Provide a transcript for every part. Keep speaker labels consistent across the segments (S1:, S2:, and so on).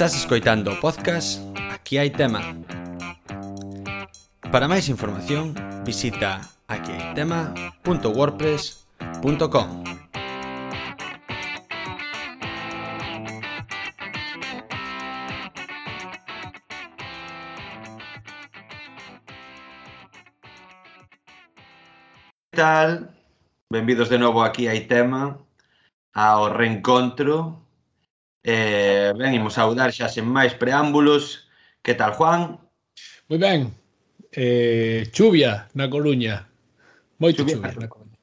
S1: Estás escoitando o podcast Aquí hai tema. Para máis información, visita aquihaitema.wordpress.com.
S2: Que tal? Benvidos de novo aquí hai tema ao reencontro Eh, venimos saudar xa sen máis preámbulos. Que tal, Juan?
S3: Moi ben. Eh, chuvia na Coruña. Moito
S2: chuvia,
S3: chuvia na Coruña.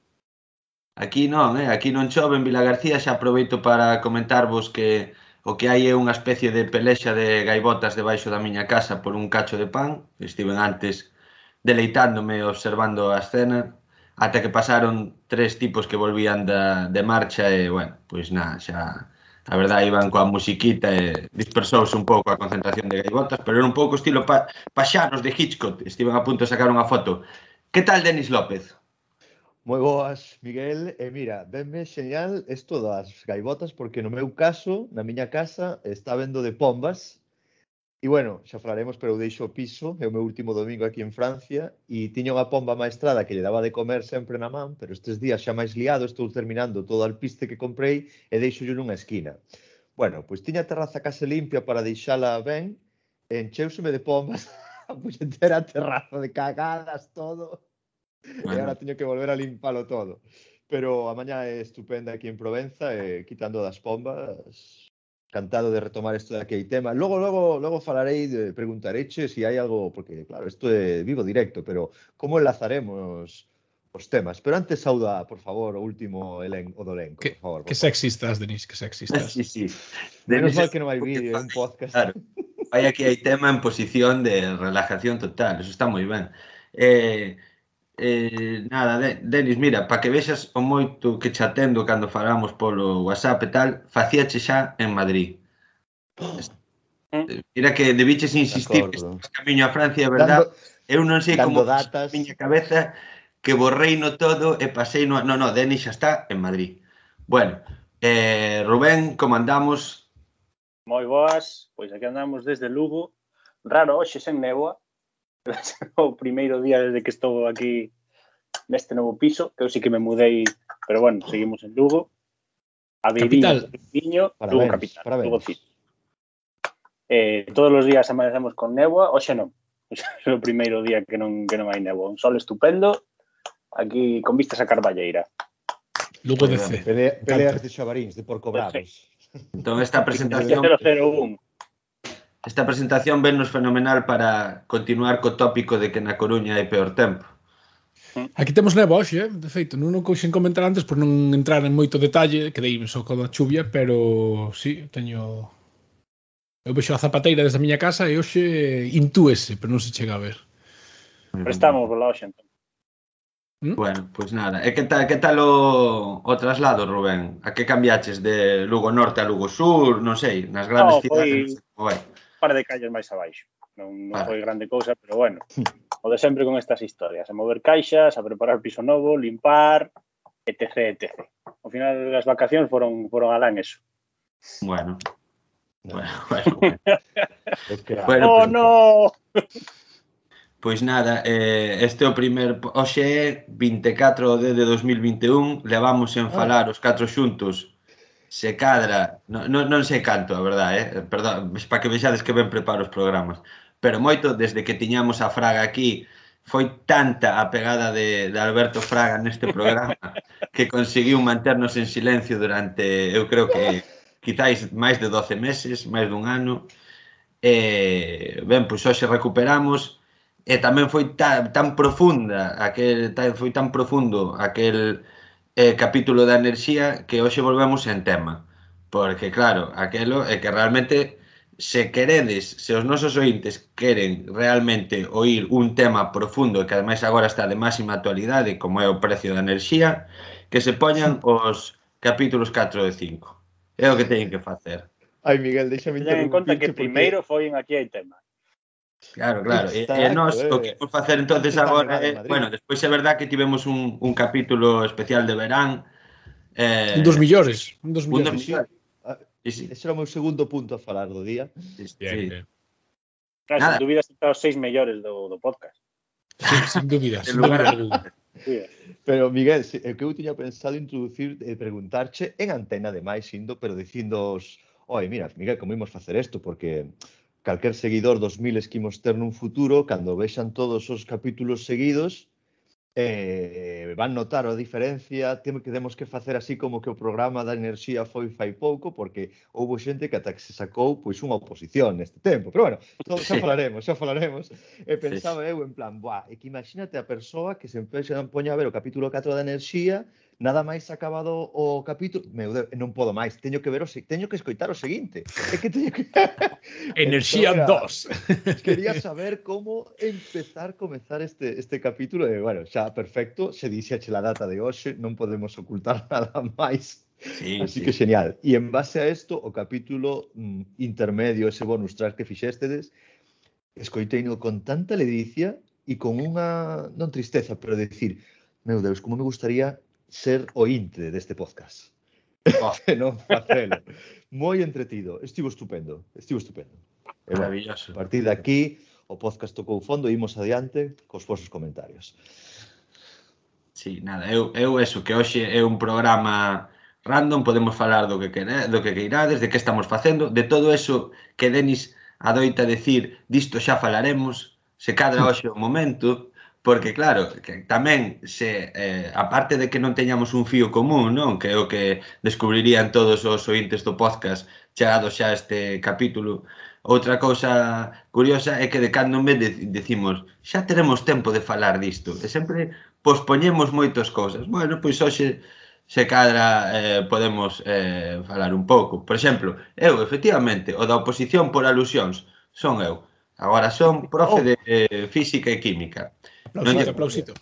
S2: Aquí non, eh? aquí non chove en Vila García, xa aproveito para comentarvos que o que hai é unha especie de pelexa de gaivotas debaixo da miña casa por un cacho de pan. Estiven antes deleitándome observando a escena ata que pasaron tres tipos que volvían da, de marcha e, bueno, pois na, xa a verdade iban coa musiquita e dispersouse un pouco a concentración de gaivotas, pero era un pouco estilo pa, paxanos de Hitchcock, estiven a punto de sacar unha foto. Que tal, Denis López?
S4: Moi boas, Miguel. E mira, venme xeñal isto das gaivotas porque no meu caso, na miña casa, está vendo de pombas E bueno, xa falaremos, pero eu deixo o piso, é o meu último domingo aquí en Francia e tiña unha pomba maestrada que lle daba de comer sempre na man, pero estes días xa máis liado estou terminando todo o alpiste que comprei e deixo-llo nunha esquina. Bueno, pois tiña a terraza case limpia para deixala ben, encheuseme de pombas a puñetera terraza de cagadas todo.
S2: Bueno.
S4: E agora teño que volver a limpalo todo. Pero a mañá é estupenda aquí en Provenza, e quitando das pombas, encantado de retomar isto de aquí hai tema. Logo, logo, logo falarei, de, preguntareche se si hai algo, porque claro, isto é vivo directo, pero como enlazaremos os temas? Pero antes sauda, por favor, o último elen, o por favor.
S3: que
S4: por
S3: sexistas, Denis, que sexistas.
S2: Sí, sí.
S4: Menos mal que non hai vídeo, un podcast.
S2: Claro. Vai aquí hai tema en posición de relajación total, eso está moi ben. Eh, Eh, nada, Denis, mira, para que vexas o moito que xa atendo cando falamos polo WhatsApp e tal, facíache xa en Madrid. Eh. Eh, mira que debiches insistir que estás camiño a Francia, verdad?
S4: Dando,
S2: Eu non sei como
S4: datas.
S2: miña cabeza que borrei no todo e pasei no... No, no, Denis xa está en Madrid. Bueno, eh, Rubén, como andamos?
S5: Moi boas, pois aquí andamos desde Lugo. Raro, hoxe sen néboa, o primeiro día desde que estou aquí neste novo piso, que eu sí que me mudei, pero bueno, seguimos en Lugo. A
S3: Beiriño,
S5: Viño, Lugo Capital,
S4: parabéns.
S5: Lugo City. Eh, todos os días amanecemos con néboa, hoxe non. Hoxe é o primeiro día que non que non hai néboa, un sol estupendo aquí con vistas a Carballeira.
S3: Lugo
S2: de
S3: C.
S4: Pelea, peleas de xabaríns, de porco bravos.
S2: Entón esta presentación
S5: 001.
S2: Esta presentación vennos fenomenal para continuar co tópico de que na Coruña hai peor tempo.
S3: Aquí temos neva hoxe, eh? de feito, non o coxen comentar antes por non entrar en moito detalle, quedeime só con a chuvia, pero sí, teño Eu vexo a zapateira desde a miña casa e hoxe intúese, pero non se chega a ver.
S5: Pero estamos lá hoxe entón. ¿Mm?
S2: Bueno, pois pues nada. E que tal, que tal o, o traslado, Rubén? A que cambiaches de Lugo Norte a Lugo Sur? Non sei, nas grandes
S5: no,
S2: cidades.
S5: Foi...
S2: Vai
S5: par de calles máis abaixo. Non, non
S2: vale.
S5: foi grande cousa, pero bueno, hmm. o de sempre con estas historias, a mover caixas, a preparar piso novo, limpar, etc, etc. Ao final das vacacións foron foron alán eso.
S2: Bueno. Bueno, bueno. bueno.
S4: que,
S2: bueno
S5: oh,
S2: pues,
S5: no.
S2: Pois nada, eh, este é o primer hoxe é 24 de 2021, levamos en
S4: ah.
S2: falar os catro xuntos se cadra, non, non sei canto, a verdade, eh? perdón, para que vexades que ben preparo os programas, pero moito desde que tiñamos a Fraga aquí, foi tanta a pegada de, de Alberto Fraga neste programa que conseguiu manternos en silencio durante, eu creo que quizáis máis de 12 meses, máis dun ano. E, ben, pois hoxe recuperamos e tamén foi tan, tan profunda aquel, tan, foi tan profundo aquel eh, capítulo da enerxía que hoxe volvemos en tema. Porque, claro, aquelo é que realmente se queredes, se os nosos ointes queren realmente oír un tema profundo e que ademais agora está de máxima actualidade, como é o precio da enerxía, que se poñan os capítulos 4 e 5. É o que teñen que facer.
S4: Ai, Miguel, déxame
S5: Ten en conta que
S4: porque...
S5: primeiro foi en aquí hai tema.
S2: Claro, claro. Exacto, e,
S4: e
S2: nós eh.
S4: eh o
S2: que imos facer entonces agora é,
S4: eh,
S2: bueno, despois é verdad que tivemos un, un capítulo especial de verán. Eh,
S3: un dos millores, un dos millores.
S2: Un dos
S3: millores.
S2: Sí, sí.
S4: Ese era o meu segundo punto a falar do día.
S2: Sí, sí.
S3: Bien, bien.
S5: Claro,
S2: Nada.
S5: sin dúbida está os seis mellores do, do podcast.
S3: Sí, sin dúbida, sin dúbida.
S4: Pero, Miguel, se, que eu tiña pensado introducir e preguntarche en antena de máis indo, pero dicindos, oi, mira, Miguel, como imos facer isto? Porque calquer seguidor dos miles que imos ter nun futuro, cando vexan todos os capítulos seguidos, eh, van notar a diferencia, temos que temos que facer así como que o programa da enerxía foi fai pouco, porque houve xente que ata que se sacou pois unha oposición neste tempo. Pero bueno, todo, xa falaremos, xa falaremos. E pensaba eu en plan, buah, e que imagínate a persoa que se empexa a poña a ver o capítulo 4 da enerxía nada máis acabado o capítulo, meu Deus, non podo máis, teño que ver o teño que escoitar o seguinte. É que teño que
S3: Enerxía
S4: entón,
S3: 2.
S4: quería saber como empezar comezar este este capítulo e bueno, xa perfecto, se dixe a data de hoxe, non podemos ocultar nada máis.
S2: Sí,
S4: Así
S2: sí.
S4: que genial. E en base a isto, o capítulo mm, intermedio, ese bonus track que fixéstedes, escoiteino con tanta ledicia e con unha, non tristeza, pero decir, meu Deus, como me gustaría ser ointe deste podcast.
S2: Oh.
S4: non facelo. Moi entretido. Estivo estupendo. Estivo estupendo. E, bueno,
S2: Maravilloso.
S4: A partir de aquí, o podcast tocou fondo e imos adiante cos vosos comentarios.
S2: Sí, nada, eu, eu eso, que hoxe é un programa random, podemos falar do que quere, do que queirades, de que estamos facendo, de todo eso que Denis adoita decir, disto xa falaremos, se cadra hoxe o momento, Porque claro, que tamén se eh, aparte de que non teñamos un fío común, non, que é o que descubrirían todos os ointes do podcast chegado xa este capítulo, outra cousa curiosa é que de cando en vez decimos, xa teremos tempo de falar disto, e sempre pospoñemos moitas cousas. Bueno, pois hoxe se cadra eh, podemos eh, falar un pouco. Por exemplo, eu, efectivamente, o da oposición por alusións son eu. Agora son profe oh. de eh, física e química.
S3: Aplausito,
S2: no
S3: aplausito.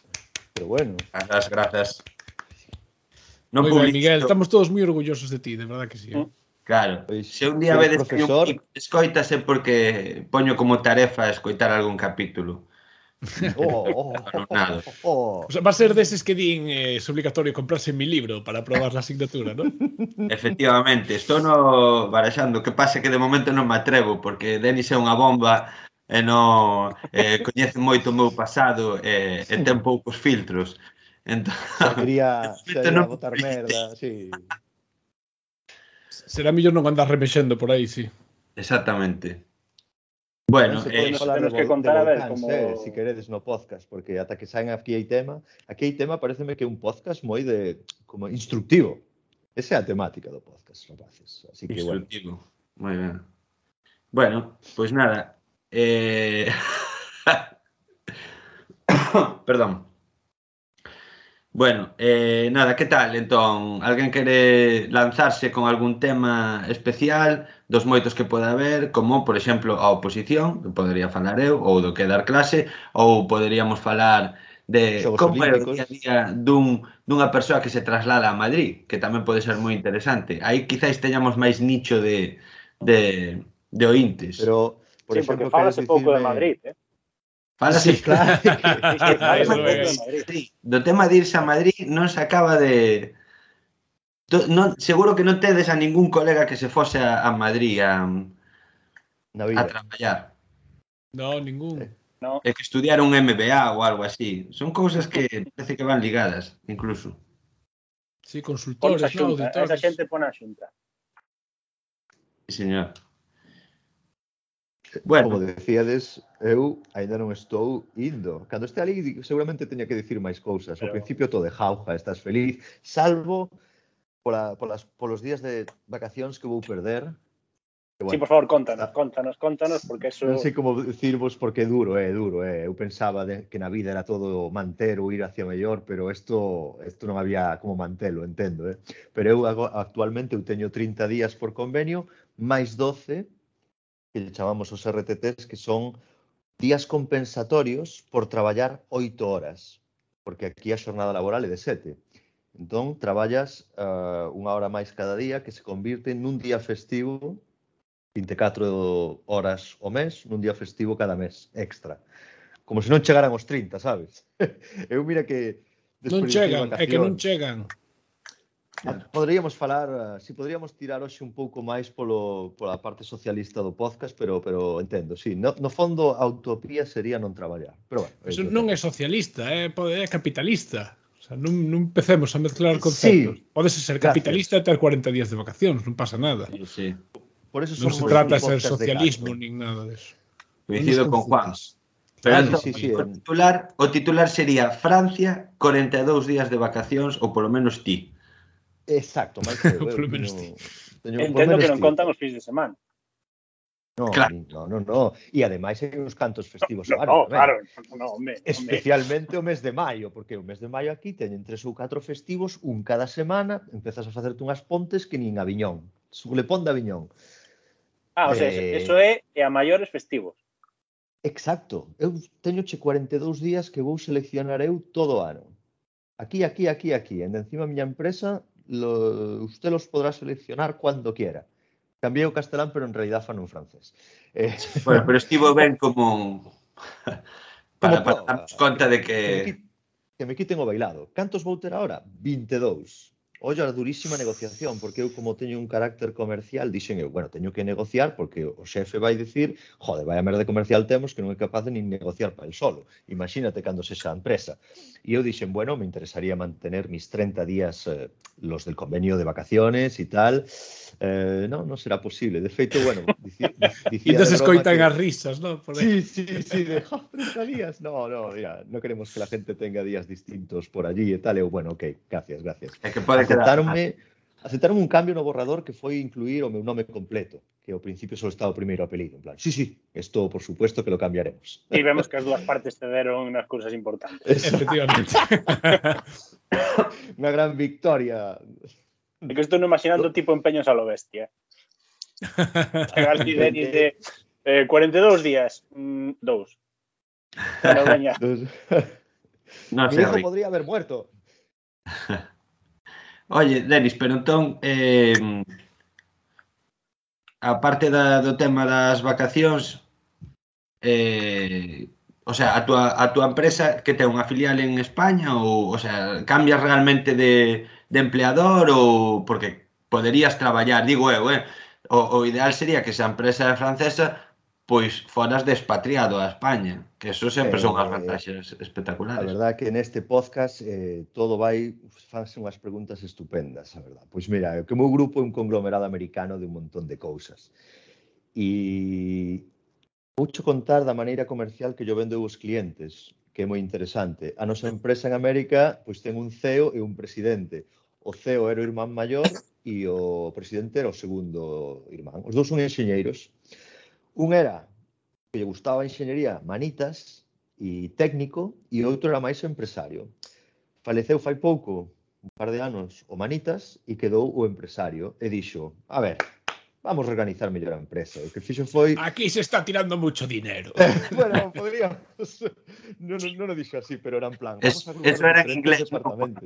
S4: Pero bueno.
S2: Gracias, gracias.
S3: No muy
S2: bien,
S3: Miguel, estamos todos moi orgullosos de ti, de verdad que sí. Eh?
S2: Claro,
S4: pois,
S2: se un día vedes que
S4: profesor...
S2: un escoitase porque poño como tarefa escoitar algún capítulo.
S4: Oh, oh, oh,
S3: o sea, va a ser deses que din eh, es obligatorio comprarse mi libro para aprobar la asignatura, ¿no?
S2: Efectivamente, estou no baraxando, que pasa que de momento non me atrevo porque Denis é unha bomba e non eh, coñece moito o meu pasado e, e ten poucos filtros. Entón,
S4: xa quería, xa
S2: non...
S4: botar merda, sí.
S3: Será mellor non andar remexendo por aí, sí.
S2: Exactamente. Bueno, eh,
S5: temos que contar a ver como
S4: eh, si queredes no podcast, porque ata que saen aquí hai tema, aquí hai tema pareceme que é un podcast moi de como instructivo. Esa é a temática do podcast, rapaces. Así que
S2: instructivo. Bueno. Moi ben. Bueno, pois pues nada, Eh... Perdón. Bueno, eh, nada, que tal? Entón, alguén quere lanzarse con algún tema especial dos moitos que pode haber, como, por exemplo, a oposición, que podería falar eu, ou do que dar clase, ou poderíamos falar de
S4: Xogos
S2: como é o día a día dun, dunha persoa que se traslada a Madrid, que tamén pode ser moi interesante. Aí quizáis teñamos máis nicho de, de, de ointes.
S4: Pero Por
S5: sí,
S4: ejemplo,
S5: porque
S4: hace
S5: pouco de Madrid, eh?
S2: Fala
S4: sí, claro.
S5: sí,
S2: do tema de irse a Madrid non se acaba de non, seguro que non tedes a ningún colega que se fose a, a Madrid a, a traballar.
S3: No, ningún.
S5: No.
S2: É que estudiar un MBA ou algo así. Son cousas que parece que van ligadas, incluso.
S3: Sí, consultores,
S5: xunta,
S3: no,
S5: auditores. Esa xente pon a xunta.
S2: Sí, señor. Bueno.
S4: Como decíades, eu aínda non estou indo. Cando este ali, seguramente teña que dicir máis cousas.
S5: Pero...
S4: Ao principio todo de jauja, estás feliz, salvo pola, polas, polos días de vacacións que vou perder. Que, bueno, sí,
S5: por favor, contanos, ah. contanos, contanos, porque eso...
S4: Non sei como dicirvos porque é duro, eh, é eh, duro. Eh. Eu pensaba de, que na vida era todo manter ou ir hacia mellor, pero isto isto non había como mantelo, entendo. Eh. Pero eu actualmente eu teño 30 días por convenio, máis 12 que lle chamamos os RTTs, que son días compensatorios por traballar oito horas, porque aquí a xornada laboral é de sete. Entón, traballas uh, unha hora máis cada día que se convirte nun día festivo 24 horas o mes, nun día festivo cada mes, extra. Como se non chegaran os 30, sabes? Eu mira que...
S3: Non chegan, é que non chegan. Claro.
S4: Poderíamos falar, eh, si poderíamos tirar hoxe un pouco máis polo, pola parte socialista do podcast, pero pero entendo, sí, no, no fondo a utopía sería non traballar. Pero bueno,
S3: Eso
S4: entendo.
S3: non é socialista, é, pode, é capitalista. O sea, non, non empecemos a mezclar conceptos.
S4: Sí,
S3: Podes ser capitalista e ter 40 días de vacacións, non pasa nada.
S2: Sí, sí.
S4: Por eso
S3: non se trata de ser socialismo
S4: de
S3: nin nada deso.
S2: Coincido con Juan. Pero claro,
S4: sí, sí,
S2: o, titular, eh. o titular sería Francia, 42 días de vacacións, ou polo menos ti.
S4: Exacto, máis eh, que eu,
S3: polo menos
S4: teño, teño,
S5: Entendo que non contan os fins de semana.
S4: No,
S2: claro.
S4: no, no, no. E ademais hai uns cantos festivos
S5: no, no,
S4: no
S5: claro, no, home,
S4: Especialmente o mes de maio, porque o mes de maio aquí teñen tres ou catro festivos, un cada semana, empezas a facerte unhas pontes que nin Aviñón. Sulepón de Aviñón.
S5: Ah, o
S4: eh...
S5: sea, eso é, e a maiores festivos.
S4: Exacto. Eu teño che 42 días que vou seleccionar eu todo o ano. Aquí, aquí, aquí, aquí. E encima a miña empresa lo, usted los podrá seleccionar cuando quiera. Cambiei o castelán, pero en realidad fan en francés. Eh,
S2: Bueno, pero estivo ben como para,
S4: Como
S2: para darnos conta de
S4: que,
S2: que
S4: me quiten o bailado. Cantos vou ter ahora? 22. Olla, durísima negociación, porque eu como teño un carácter comercial, dixen eu, bueno, teño que negociar porque o xefe vai dicir, jode, vai a merda comercial temos que non é capaz de nin negociar para el solo. Imagínate cando sexa a empresa. E eu dixen, bueno, me interesaría mantener mis 30 días eh, los del convenio de vacaciones e tal. Eh, no, non será posible. De feito, bueno, dici,
S3: E
S4: dicía
S3: entonces escoitan
S4: que-
S3: as risas, ¿no? Por.
S4: Sí, sí, sí, de "Ja, 30 días. No, no, mira, no queremos que la gente tenga días distintos por allí e tal. Eu, bueno, ok, gracias, gracias.
S2: é que pode
S4: Aceptaronme, aceptaronme un cambio no borrador que foi incluir o meu nome completo, que ao principio só estaba o primeiro apelido. En plan, sí, sí, esto por supuesto que lo cambiaremos.
S5: E vemos que as dúas partes cederon nas cousas importantes.
S3: Efectivamente.
S4: Unha gran victoria.
S5: É que estou imaginando tipo empeños a lo bestia. Chegar así Denis de eh, 42 días, mm, dous. Bueno, veña.
S4: Entonces,
S2: Non
S4: mi hijo podría haber muerto.
S2: Oye, Denis, pero entón, eh, a parte da, do tema das vacacións, eh, o sea, a tua, a tua empresa que ten unha filial en España ou, o sea, cambias realmente de, de empleador ou porque poderías traballar, digo eu, eh, o, o ideal sería que esa empresa francesa pois foras despatriado a España, que eso sempre son
S4: eh,
S2: as
S4: vantaxes
S2: espectaculares.
S4: A verdad que neste podcast eh, todo vai, fanse unhas preguntas estupendas, a verdad. Pois mira, o que o meu grupo é un conglomerado americano de un montón de cousas. E voucho contar da maneira comercial que yo vendo os clientes, que é moi interesante. A nosa empresa en América pois ten un CEO e un presidente. O CEO era o irmán maior e o presidente era o segundo irmán. Os dous son enxeñeiros. Un era que lle gustaba a enxeñería manitas e técnico e outro era máis empresario. Faleceu fai pouco, un par de anos, o manitas e quedou o empresario e dixo, a ver, vamos organizar mellor a empresa. O que fixo foi...
S3: Aquí se está tirando mucho dinero.
S4: bueno, podríamos... Non no, no lo dixo así, pero era en plan...
S2: Es, eso era en inglés.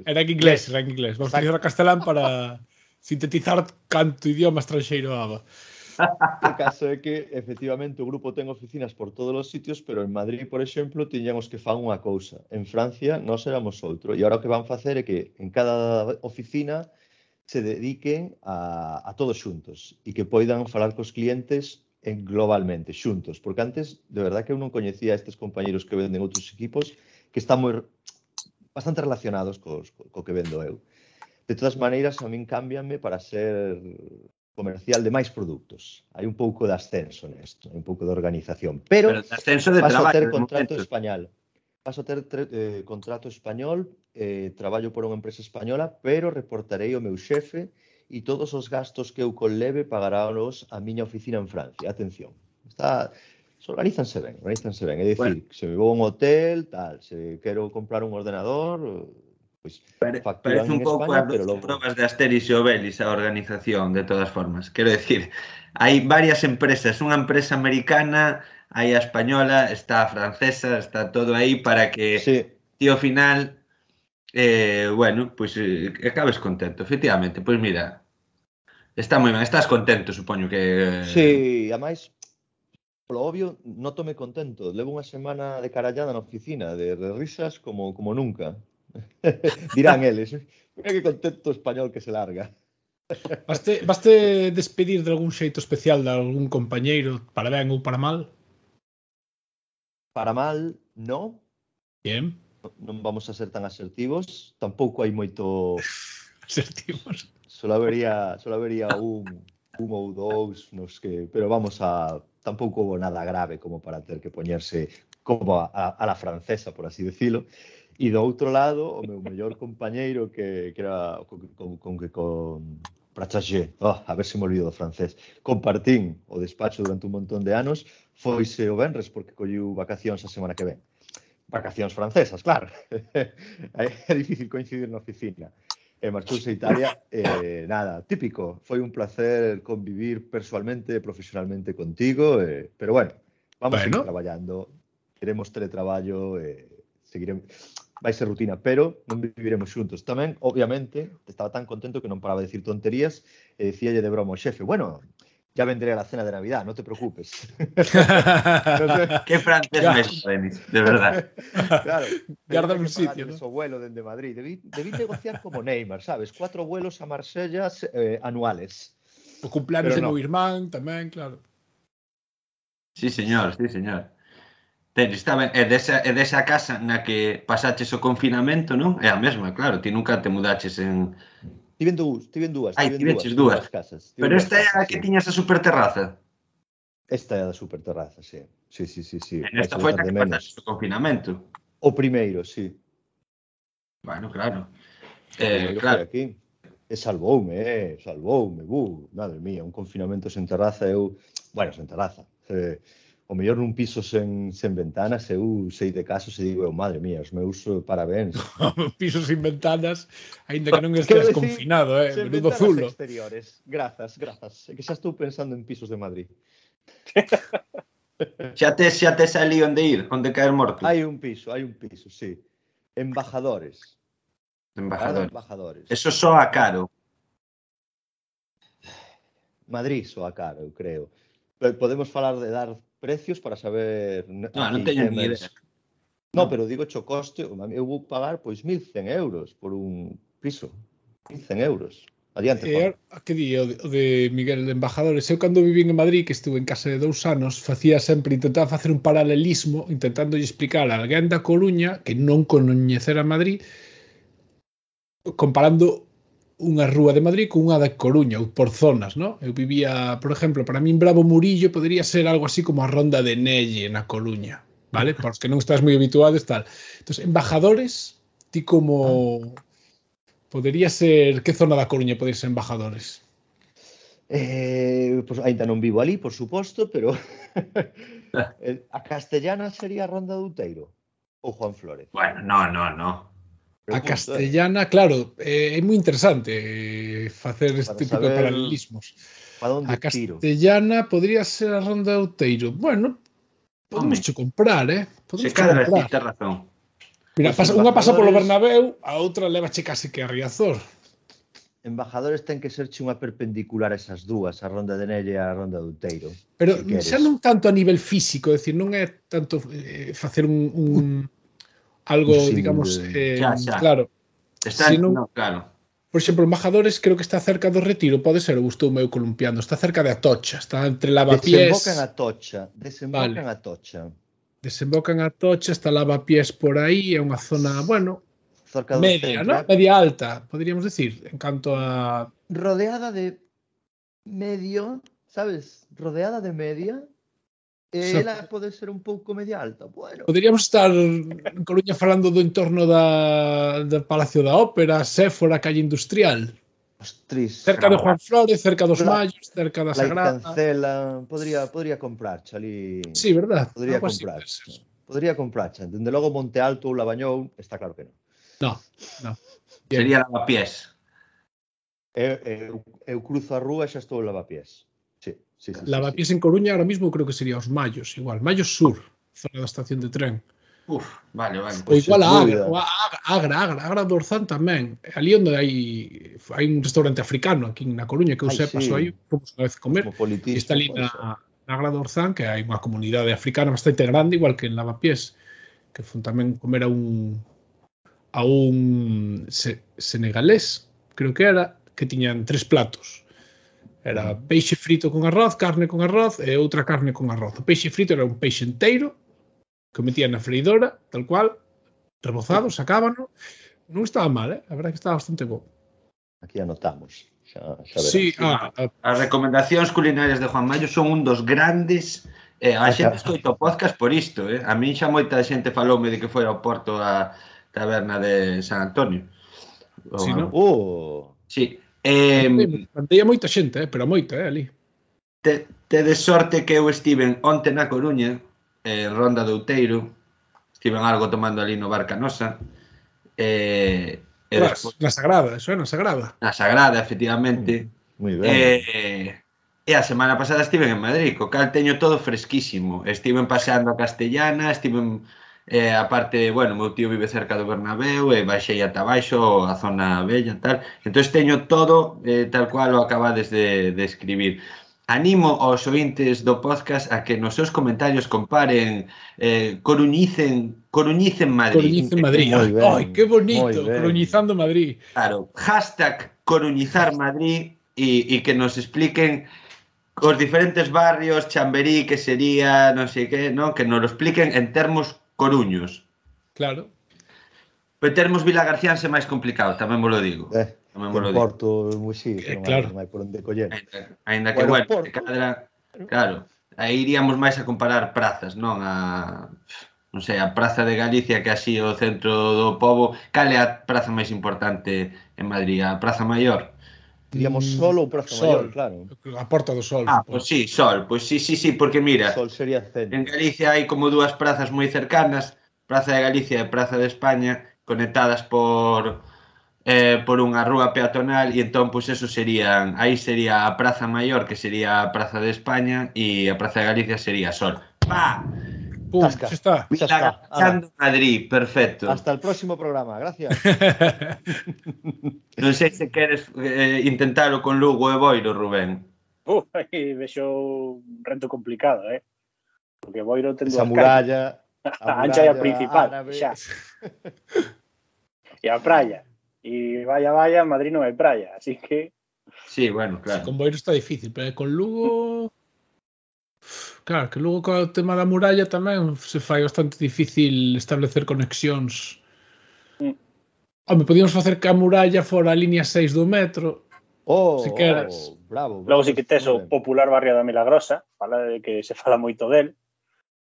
S3: Era en inglés, era en inglés. Vamos a utilizar a castelán para sintetizar canto idioma estranxeiro daba.
S4: O caso é que, efectivamente, o grupo ten oficinas por todos os sitios, pero en Madrid, por exemplo, tiñamos que fan unha cousa. En Francia, nós éramos outro. E agora o que van facer é que en cada oficina se dediquen a, a todos xuntos e que poidan falar cos clientes en globalmente, xuntos. Porque antes, de verdad que eu non coñecía a estes compañeros que venden outros equipos que están moi bastante relacionados cos, co, co que vendo eu. De todas maneiras, a min cámbianme para ser comercial de máis produtos. Hai un pouco de ascenso nesto, hai un pouco de organización, pero,
S2: pero de ascenso de
S4: paso
S2: traballo,
S4: a
S2: ter
S4: contrato
S2: momento.
S4: español. Paso a ter eh, contrato español, eh, traballo por unha empresa española, pero reportarei ao meu xefe e todos os gastos que eu conleve pagarános a miña oficina en Francia. Atención. Está organízanse ben, organízanse ben, é dicir,
S2: bueno.
S4: se me vou a un hotel, tal, se quero comprar un ordenador, Pois,
S2: Pare, parece un pouco as
S4: logo...
S2: probas de Asterix e Obelix a organización, de todas formas. Quero decir, hai varias empresas, unha empresa americana, hai a española, está a francesa, está todo aí para que
S4: sí.
S2: tío final eh, bueno, pois eh, acabes contento, efectivamente. Pois mira, está moi ben, estás contento, supoño que... Eh...
S4: Sí, a máis, polo obvio, notome contento. Levo unha semana de carallada na oficina, de, de risas como, como nunca. Dirán eles, mira que contento español que se larga.
S3: Vaste, vaste despedir de algún xeito especial de algún compañeiro para ben ou para mal?
S4: Para mal, no.
S3: Bien.
S4: Non vamos a ser tan asertivos. Tampouco hai moito...
S3: asertivos.
S4: Solo habería, solo habería un, un ou dous, nos que... Pero vamos a... Tampouco houve nada grave como para ter que poñerse como a, a, a la francesa, por así decirlo. Eh, E do outro lado, o meu mellor compañeiro que, que era con, con, con, con Prachaché, oh, a ver se me olvido do francés, compartín o despacho durante un montón de anos, foise o Benres porque colliu vacacións a semana que ven. Vacacións francesas, claro. é difícil coincidir na oficina. E marchouse a Italia, eh, nada, típico. Foi un placer convivir personalmente e profesionalmente contigo, eh, pero bueno, vamos
S3: bueno.
S4: a seguir traballando. Queremos teletraballo, eh, seguiremos vai ser rutina, pero non viviremos xuntos. Tamén, obviamente, estaba tan contento que non paraba de decir tonterías e dicíalle de broma ao xefe, bueno, ya vendré a la cena de Navidad, no te preocupes. No sé,
S2: Que francés mes, Denis, de verdad.
S4: claro,
S3: Garda
S4: tenía
S3: un sitio, ¿no?
S4: vuelo dende Madrid. Debí, debí negociar como Neymar, sabes? Cuatro vuelos a Marsella eh, anuales.
S3: O cumpleanos
S4: Pero
S3: de
S4: no.
S3: irmán tamén, claro.
S2: Sí, señor, sí, señor. Ten, está ben. E desa, e desa casa na que pasaches o confinamento, non? É a mesma, claro. Ti nunca te mudaches en...
S4: Tiven dúas. tiven dúas.
S2: Ai,
S4: tiven
S2: dúas,
S4: dúas.
S2: dúas
S4: casas. Tiven
S2: Pero esta é a que tiñas a superterraza.
S4: Esta é a da superterraza, sí. Sí, sí, sí, sí.
S2: En esta foi
S4: a
S2: que pasaches o confinamento.
S4: O primeiro, sí.
S2: Bueno, claro. Eh, claro.
S4: Aquí. E salvoume, eh, salvoume, bu, madre mía, un confinamento sen terraza, eu, bueno, sen terraza. Eh, o mellor nun piso sen, sen ventanas, eu sei de casos e digo, eu, madre mía, os meus eh, parabéns.
S3: Pisos sin ventanas, aínda que non esteas
S4: decir,
S3: confinado, eh, menudo zulo.
S4: exteriores, grazas, grazas. É que xa estou pensando en pisos de Madrid.
S2: xa te xa te salí onde ir, onde caer morto.
S4: Hai un piso, hai un piso, sí. Embajadores. Embajadores. embajadores.
S2: Eso só a caro.
S4: Madrid só a caro, eu creo. Podemos falar de dar precios para saber...
S2: No, non teño ni idea.
S4: No, pero digo cho coste, eu vou pagar pois 1.100 euros por un piso. 1.100 euros. Adiante, Juan.
S3: A que di o de, o de Miguel de Embajadores? Eu cando vivín en Madrid, que estuve en casa de dous anos, facía sempre, intentaba facer un paralelismo, intentando explicar a alguén da Coruña, que non coñecera Madrid, comparando unha rúa de Madrid con unha da Coruña, ou por zonas, no? Eu vivía, por exemplo, para min Bravo Murillo podería ser algo así como a Ronda de Nelle na Coruña, vale? Porque os que non estás moi habituados, tal. Entón, embajadores, ti como... Ah. Podería ser... Que zona da Coruña poderia ser embajadores?
S4: Eh, pues, ainda non vivo ali, por suposto, pero eh, a castellana sería a Ronda de Outeiro ou Juan Flores.
S2: Bueno, no, no, no.
S3: A castellana, claro, eh, é moi interesante eh, facer este
S4: para
S3: tipo de paralelismos.
S4: Para onde
S3: a castellana tiro? podría ser a Ronda de Outeiro. Bueno, podemos che comprar, eh? Podemos
S2: se
S3: cada
S2: vez razón.
S3: Mira, pasa, unha pasa polo Bernabéu, a outra leva che case que a Riazor.
S4: Embajadores ten que serche unha perpendicular a esas dúas, a Ronda de Nelle e a Ronda de Outeiro.
S3: Pero
S4: se
S3: xa non tanto a nivel físico, é dicir, non é tanto eh, facer un, un algo, digamos, eh, claro.
S2: Está,
S3: Si non-
S2: no, claro.
S3: Por exemplo, Embajadores creo que está cerca do Retiro, pode ser, ou estou meio columpiando, está cerca de Atocha, está entre Lavapiés,
S4: Desembocan a Tocha, desembocan a Tocha.
S3: desembocan a Tocha, está Lavapiés por aí, é unha zona, bueno,
S4: Cerca do
S3: media,
S4: centro,
S3: ¿no? Media alta, podríamos decir, en canto a
S4: rodeada de medio, sabes? Rodeada de media. Eh,
S3: e
S4: ela pode ser un pouco media alta. Bueno.
S3: Poderíamos estar en Coruña falando do entorno da, da Palacio da Ópera, Séfora, Calle Industrial.
S4: Ostris,
S3: cerca de Juan Flores, cerca dos Mayos, cerca da Sagrada.
S4: Cancela, podría, podría comprar, Chali.
S3: Sí, verdad.
S4: Podría
S3: Algo
S4: comprar.
S3: Así,
S4: podría comprar. Dende logo Monte Alto ou Labañón, está claro que non.
S3: No, no.
S2: Sería lavapiés.
S4: Eu, eu, eu cruzo a rúa e xa estou lavapiés. Sí, sí, Lavapiés sí,
S3: en Coruña ahora mismo creo que sería os Mallos, igual, Mallos Sur, zona da estación de tren.
S2: Uf, vale, vale.
S4: Pois
S3: igual a Agra, a Agra, Agra, Agra, Agra do Orzán tamén. Ali onde hai hai un restaurante africano aquí na Coruña que eu sepa,
S4: sí.
S3: aí fomos unha vez comer. E está ali na, na Agra do Orzán, que hai unha comunidade africana bastante grande, igual que en Lavapiés, que fun tamén comer a un a un se, senegalés, creo que era, que tiñan tres platos. Era mm. peixe frito con arroz, carne con arroz e outra carne con arroz. O peixe frito era un peixe enteiro que metían na freidora, tal cual, rebozado, sacábano. Non estaba mal, eh? a verdade que estaba bastante bo.
S4: Aquí anotamos. Xa, xa verás.
S3: sí, ah, ah,
S2: As recomendacións culinarias de Juan Mayo son un dos grandes Eh, a xente escoita o podcast por isto, eh? A min xa moita xente faloume de que foi ao Porto a taberna de San Antonio. O, oh!
S3: sí, no?
S4: Uh.
S2: Sí, Eh,
S3: Manteía moita xente, eh, pero moita, eh, ali.
S2: Te, tedes sorte que eu estiven onte na Coruña, eh, Ronda do Outeiro, estiven algo tomando ali no Barca Nosa, eh, e
S3: Tras,
S2: despois...
S3: Na Sagrada, eso é na Sagrada.
S2: Na Sagrada, efectivamente.
S4: Mm, ben.
S2: Eh, e a semana pasada estiven en Madrid, co cal teño todo fresquísimo. Estiven paseando a Castellana, estiven eh, aparte, bueno, meu tío vive cerca do Bernabéu e eh, baixei ata baixo a zona bella tal. Entón teño todo eh, tal cual o acabades de, de escribir. Animo aos ointes do podcast a que nos seus comentarios comparen, eh, coruñicen, coruñicen Madrid.
S3: Coruñicen Madrid. Ai, que bonito, coruñizando Madrid.
S2: Claro, hashtag coruñizar Madrid e, e que nos expliquen os diferentes barrios, Chamberí, que sería, non sei que, non? que nos lo expliquen en termos coruños.
S3: Claro.
S2: Pero termos vilagarciáns é máis complicado, tamén vos lo digo.
S4: Eh,
S2: tamén vos lo digo.
S4: Porto, Muxi,
S3: eh, claro.
S4: máis por onde coller.
S2: Ainda, ainda que,
S4: bueno,
S2: bueno cadra, claro, aí iríamos máis a comparar prazas, non a non sei, a Praza de Galicia que así o centro do povo, cal é a praza máis importante en Madrid, a Praza Maior?
S4: Diríamos
S3: mm,
S4: sol ou Praza
S3: sol,
S4: maior, claro.
S3: A Porta do Sol.
S2: Ah, pois pues sí, sol. Pois pues sí, sí, sí, porque mira,
S4: sol sería centro.
S2: en Galicia hai como dúas prazas moi cercanas, Praza de Galicia e Praza de España, conectadas por eh, por unha rúa peatonal e entón pois eso serían, aí sería a Praza Maior, que sería a Praza de España e a Praza de Galicia sería Sol. Pa!
S3: Pum,
S4: Tasca.
S3: está.
S2: Vilagarcando Madrid, perfecto.
S4: Hasta el próximo programa, gracias.
S2: Non sei se queres eh, intentalo con Lugo e Boiro, Rubén.
S5: Uh, aí vexo un reto complicado, eh? Porque Boiro ten
S4: Esa
S5: dúas
S4: muralla,
S5: A ancha e a principal,
S4: árabe.
S5: xa. E a praia. E vaya, vaya, en Madrid non hai praia, así que
S2: Sí, bueno,
S3: Sí,
S2: claro.
S3: con Boiro está difícil, pero con Lugo... Claro, que logo co tema da muralla tamén se fai bastante difícil establecer conexións.
S5: Mm.
S3: Home, podíamos facer que a muralla fora a línea 6 do metro,
S4: Oh,
S3: si queres.
S4: Oh, bravo, bravo.
S5: Logo si que tes o popular barrio da Milagrosa, fala de que se fala moito del,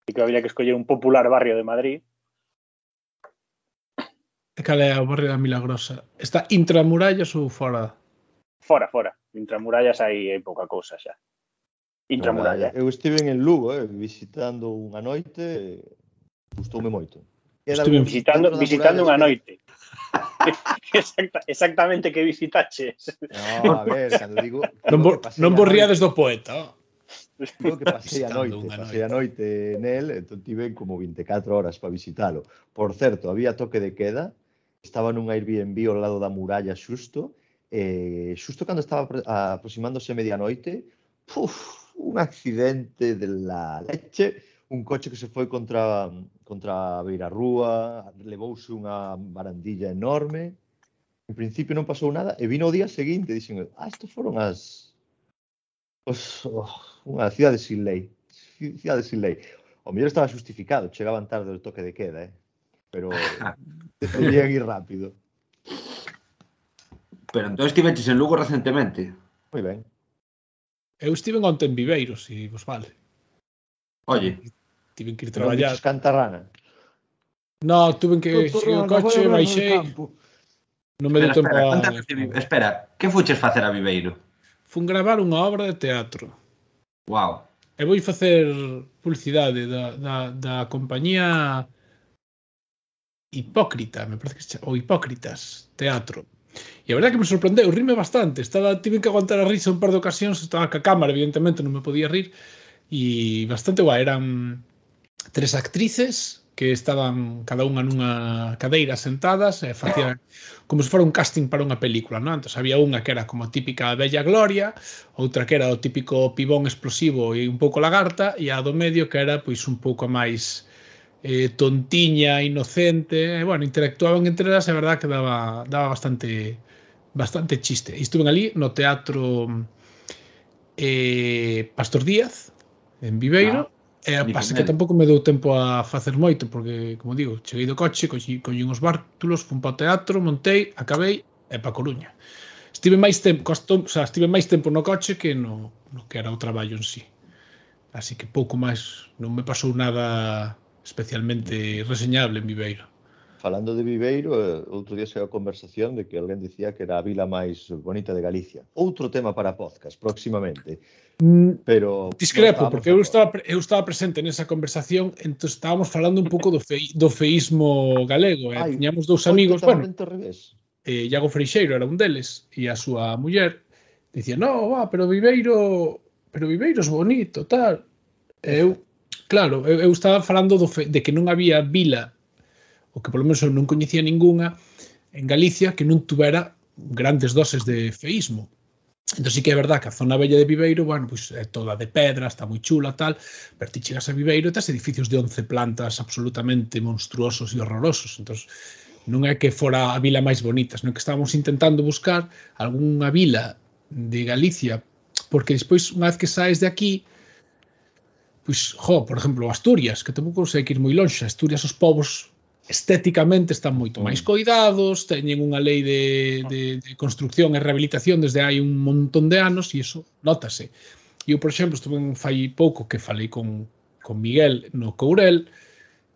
S5: e que habría que escoller un popular barrio de Madrid.
S3: E cal é o barrio da Milagrosa? Está intramurallas ou fora?
S5: Fora, fora. Intramurallas hai, hai pouca cousa xa. Intramuralla.
S4: Eu estive en Lugo, eh, visitando unha noite, gustoume moito.
S3: Estive
S5: visitando visitando unha noite. Exacta, exactamente que visitaches.
S4: No, a ver, cando digo...
S3: Non, bo, non borriades do poeta. Oh.
S4: Digo que pasei a noite, pasei a noite nel, entón tive como 24 horas para visitalo. Por certo, había toque de queda, estaba nun Airbnb ao lado da muralla xusto, e eh, xusto cando estaba aproximándose medianoite, puf, un accidente de la leche, un coche que se foi contra contra a Beira Rúa, levouse unha barandilla enorme. En principio non pasou nada e vino o día seguinte e dixen, "Ah, isto foron as os oh, unha cidade sin lei, cidade sin lei." O mellor estaba justificado, chegaban tarde o toque de queda, eh. Pero decidían ir rápido.
S2: Pero entón estiveches en Lugo recentemente.
S4: Moi ben.
S3: Eu estive onte en Viveiros, se vos vale.
S2: Oye.
S3: Tiven que ir traballar.
S4: Cantarrana.
S3: No, tuve que ir o coche, baixei. Non me deu tempo
S2: espera,
S3: a...
S2: Espera, espera, que fuches facer a Viveiro?
S3: Fun gravar unha obra de teatro.
S2: Wow.
S3: E vou facer publicidade da, da, da compañía Hipócrita, me parece que se chama, ou Hipócritas Teatro. E a verdade que me sorprendeu, rime bastante. Estaba, tive que aguantar a risa un par de ocasións, estaba ca cámara, evidentemente, non me podía rir. E bastante guai, eran tres actrices que estaban cada unha nunha cadeira sentadas e facían como se fora un casting para unha película, non? Entón había unha que era como a típica Bella Gloria, outra que era o típico pibón explosivo e un pouco lagarta e a do medio que era pois un pouco máis eh, tontiña, inocente, e, bueno, interactuaban entre elas, é verdad que daba, daba bastante bastante chiste. E estuven ali no teatro eh, Pastor Díaz, en Viveiro, ah. Eh, e
S2: a
S3: pasa que tampouco me deu tempo a facer moito, porque, como digo, cheguei do coche, coñi colle uns bártulos, fun para o teatro, montei, acabei, e pa Coruña. Estive máis tempo, costou, o sea, estive máis tempo no coche que no, no que era o traballo en sí. Así que pouco máis, non me pasou nada especialmente reseñable en Viveiro.
S4: Falando de Viveiro, eh, outro día saiu a conversación de que alguén dicía que era a vila máis bonita de Galicia. Outro tema para podcast próximamente.
S3: Mm,
S4: pero
S3: discrepo, porque eu estaba eu estaba presente nesa conversación, entón estábamos falando un pouco do fei, do feísmo galego, eh?
S4: Ai,
S3: tiñamos dous amigos, bueno.
S4: Revés.
S3: Eh, Iago Freixeiro era un deles e a súa muller dicía: "No, va, pero Viveiro, pero Viveiro é bonito, tal". Eu Claro, eu, eu estaba falando do fe, de que non había vila, o que polo menos eu non coñecía ningunha, en Galicia que non tuvera grandes doses de feísmo. Entón sí que é verdad que a zona bella de Viveiro, bueno, pois é toda de pedra, está moi chula, tal, pero ti chegas a Viveiro e tes edificios de 11 plantas absolutamente monstruosos e horrorosos. Entón, non é que fora a vila máis bonita, senón que estábamos intentando buscar algunha vila de Galicia, porque despois, unha vez que saes de aquí, pois, jo, por exemplo, Asturias, que tampouco sei que ir moi longe, Asturias os povos estéticamente están moito máis mm. coidados, teñen unha lei de, ah. de, de construcción e rehabilitación desde hai un montón de anos e iso notase. E Eu, por exemplo, estuve en fai pouco que falei con, con Miguel no Courel